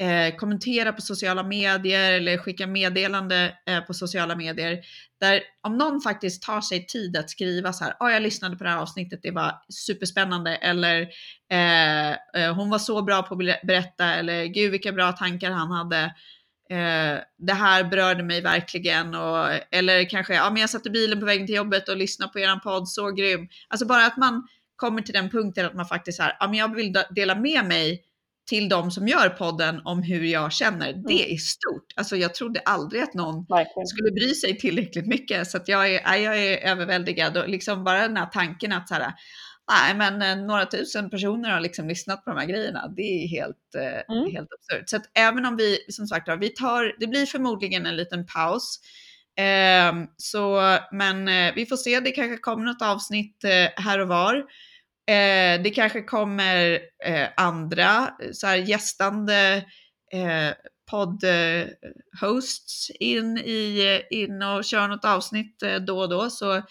Speaker 1: eh, kommentera på sociala medier eller skicka meddelande eh, på sociala medier. Där om någon faktiskt tar sig tid att skriva så här, oh, jag lyssnade på det här avsnittet, det var superspännande eller eh, eh hon var så bra på att berätta eller gud vilka bra tankar han hade eh, det här berörde mig verkligen. Och, eller kanske, ja men jag satt i bilen på vägen till jobbet och lyssnade på eran podd, så grym. Alltså bara att man kommer till den punkten att man faktiskt här, ja men jag vill dela med mig till de som gör podden om hur jag känner. Mm. Det är stort. Alltså jag trodde aldrig att någon Verkligen. skulle bry sig tillräckligt mycket så att jag är, jag är överväldigad och liksom bara den här tanken att så här, Nej, men eh, några tusen personer har liksom lyssnat på de här grejerna. Det är helt, eh, mm. helt absurt. Så att även om vi, som sagt vi tar, det blir förmodligen en liten paus. Eh, så, men eh, vi får se, det kanske kommer något avsnitt eh, här och var. Eh, det kanske kommer andra så här, gästande podd-hosts in, i, in och kör något avsnitt då och då. Så,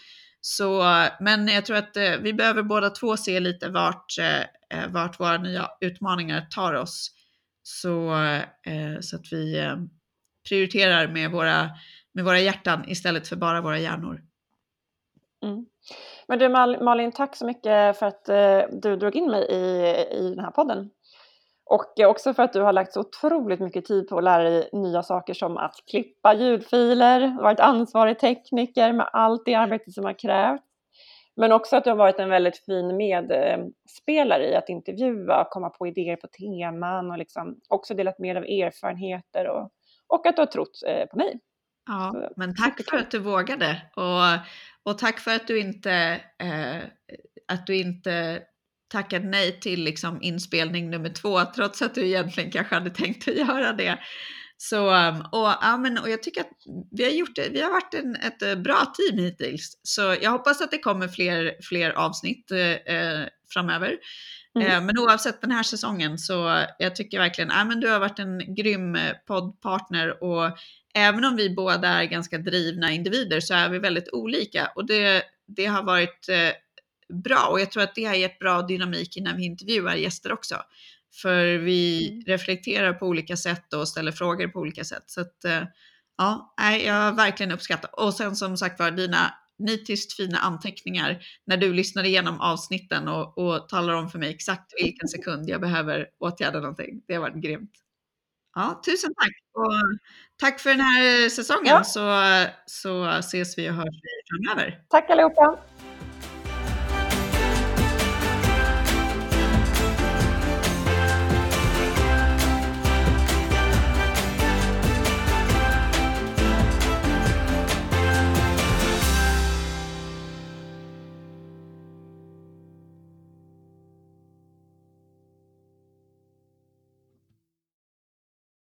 Speaker 1: så, men jag tror att eh, vi behöver båda två se lite vart, eh, eh, vart våra nya utmaningar tar oss. Så, eh, så att vi eh, prioriterar med våra, med våra hjärtan istället för bara våra hjärnor.
Speaker 2: Mm. Men du Malin, tack så mycket för att eh, du drog in mig i, i den här podden. Och också för att du har lagt så otroligt mycket tid på att lära dig nya saker som att klippa ljudfiler, varit ansvarig tekniker med allt det arbete som har krävts. Men också att du har varit en väldigt fin medspelare i att intervjua, komma på idéer på teman och liksom också delat med dig av erfarenheter och, och att du har trott eh, på mig.
Speaker 1: Ja, Så, men tack för att du vågade och, och tack för att du inte, eh, att du inte tackade nej till liksom inspelning nummer två, trots att du egentligen kanske hade tänkt att göra det. Så, um, och, ja, men, och jag tycker att vi har, gjort det, vi har varit en, ett eh, bra team hittills. Så jag hoppas att det kommer fler, fler avsnitt eh, eh framöver. Mm. Eh, men oavsett den här säsongen så jag tycker verkligen att ja, du har varit en grym eh, poddpartner och även om vi båda är ganska drivna individer så är vi väldigt olika och det, det har varit eh, bra och jag tror att det har gett bra dynamik när vi intervjuar gäster också. För vi mm. reflekterar på olika sätt och ställer frågor på olika sätt. Så att, eh, ja, jag verkligen uppskattar. Och sen som sagt var dina nitiskt fina anteckningar när du lyssnar igenom avsnitten och, och talar om för mig exakt vilken sekund jag behöver åtgärda någonting. Det har varit grymt. Ja, tusen tack. Och tack för den här säsongen ja. så, så ses vi och hörs framöver.
Speaker 2: Tack allihopa.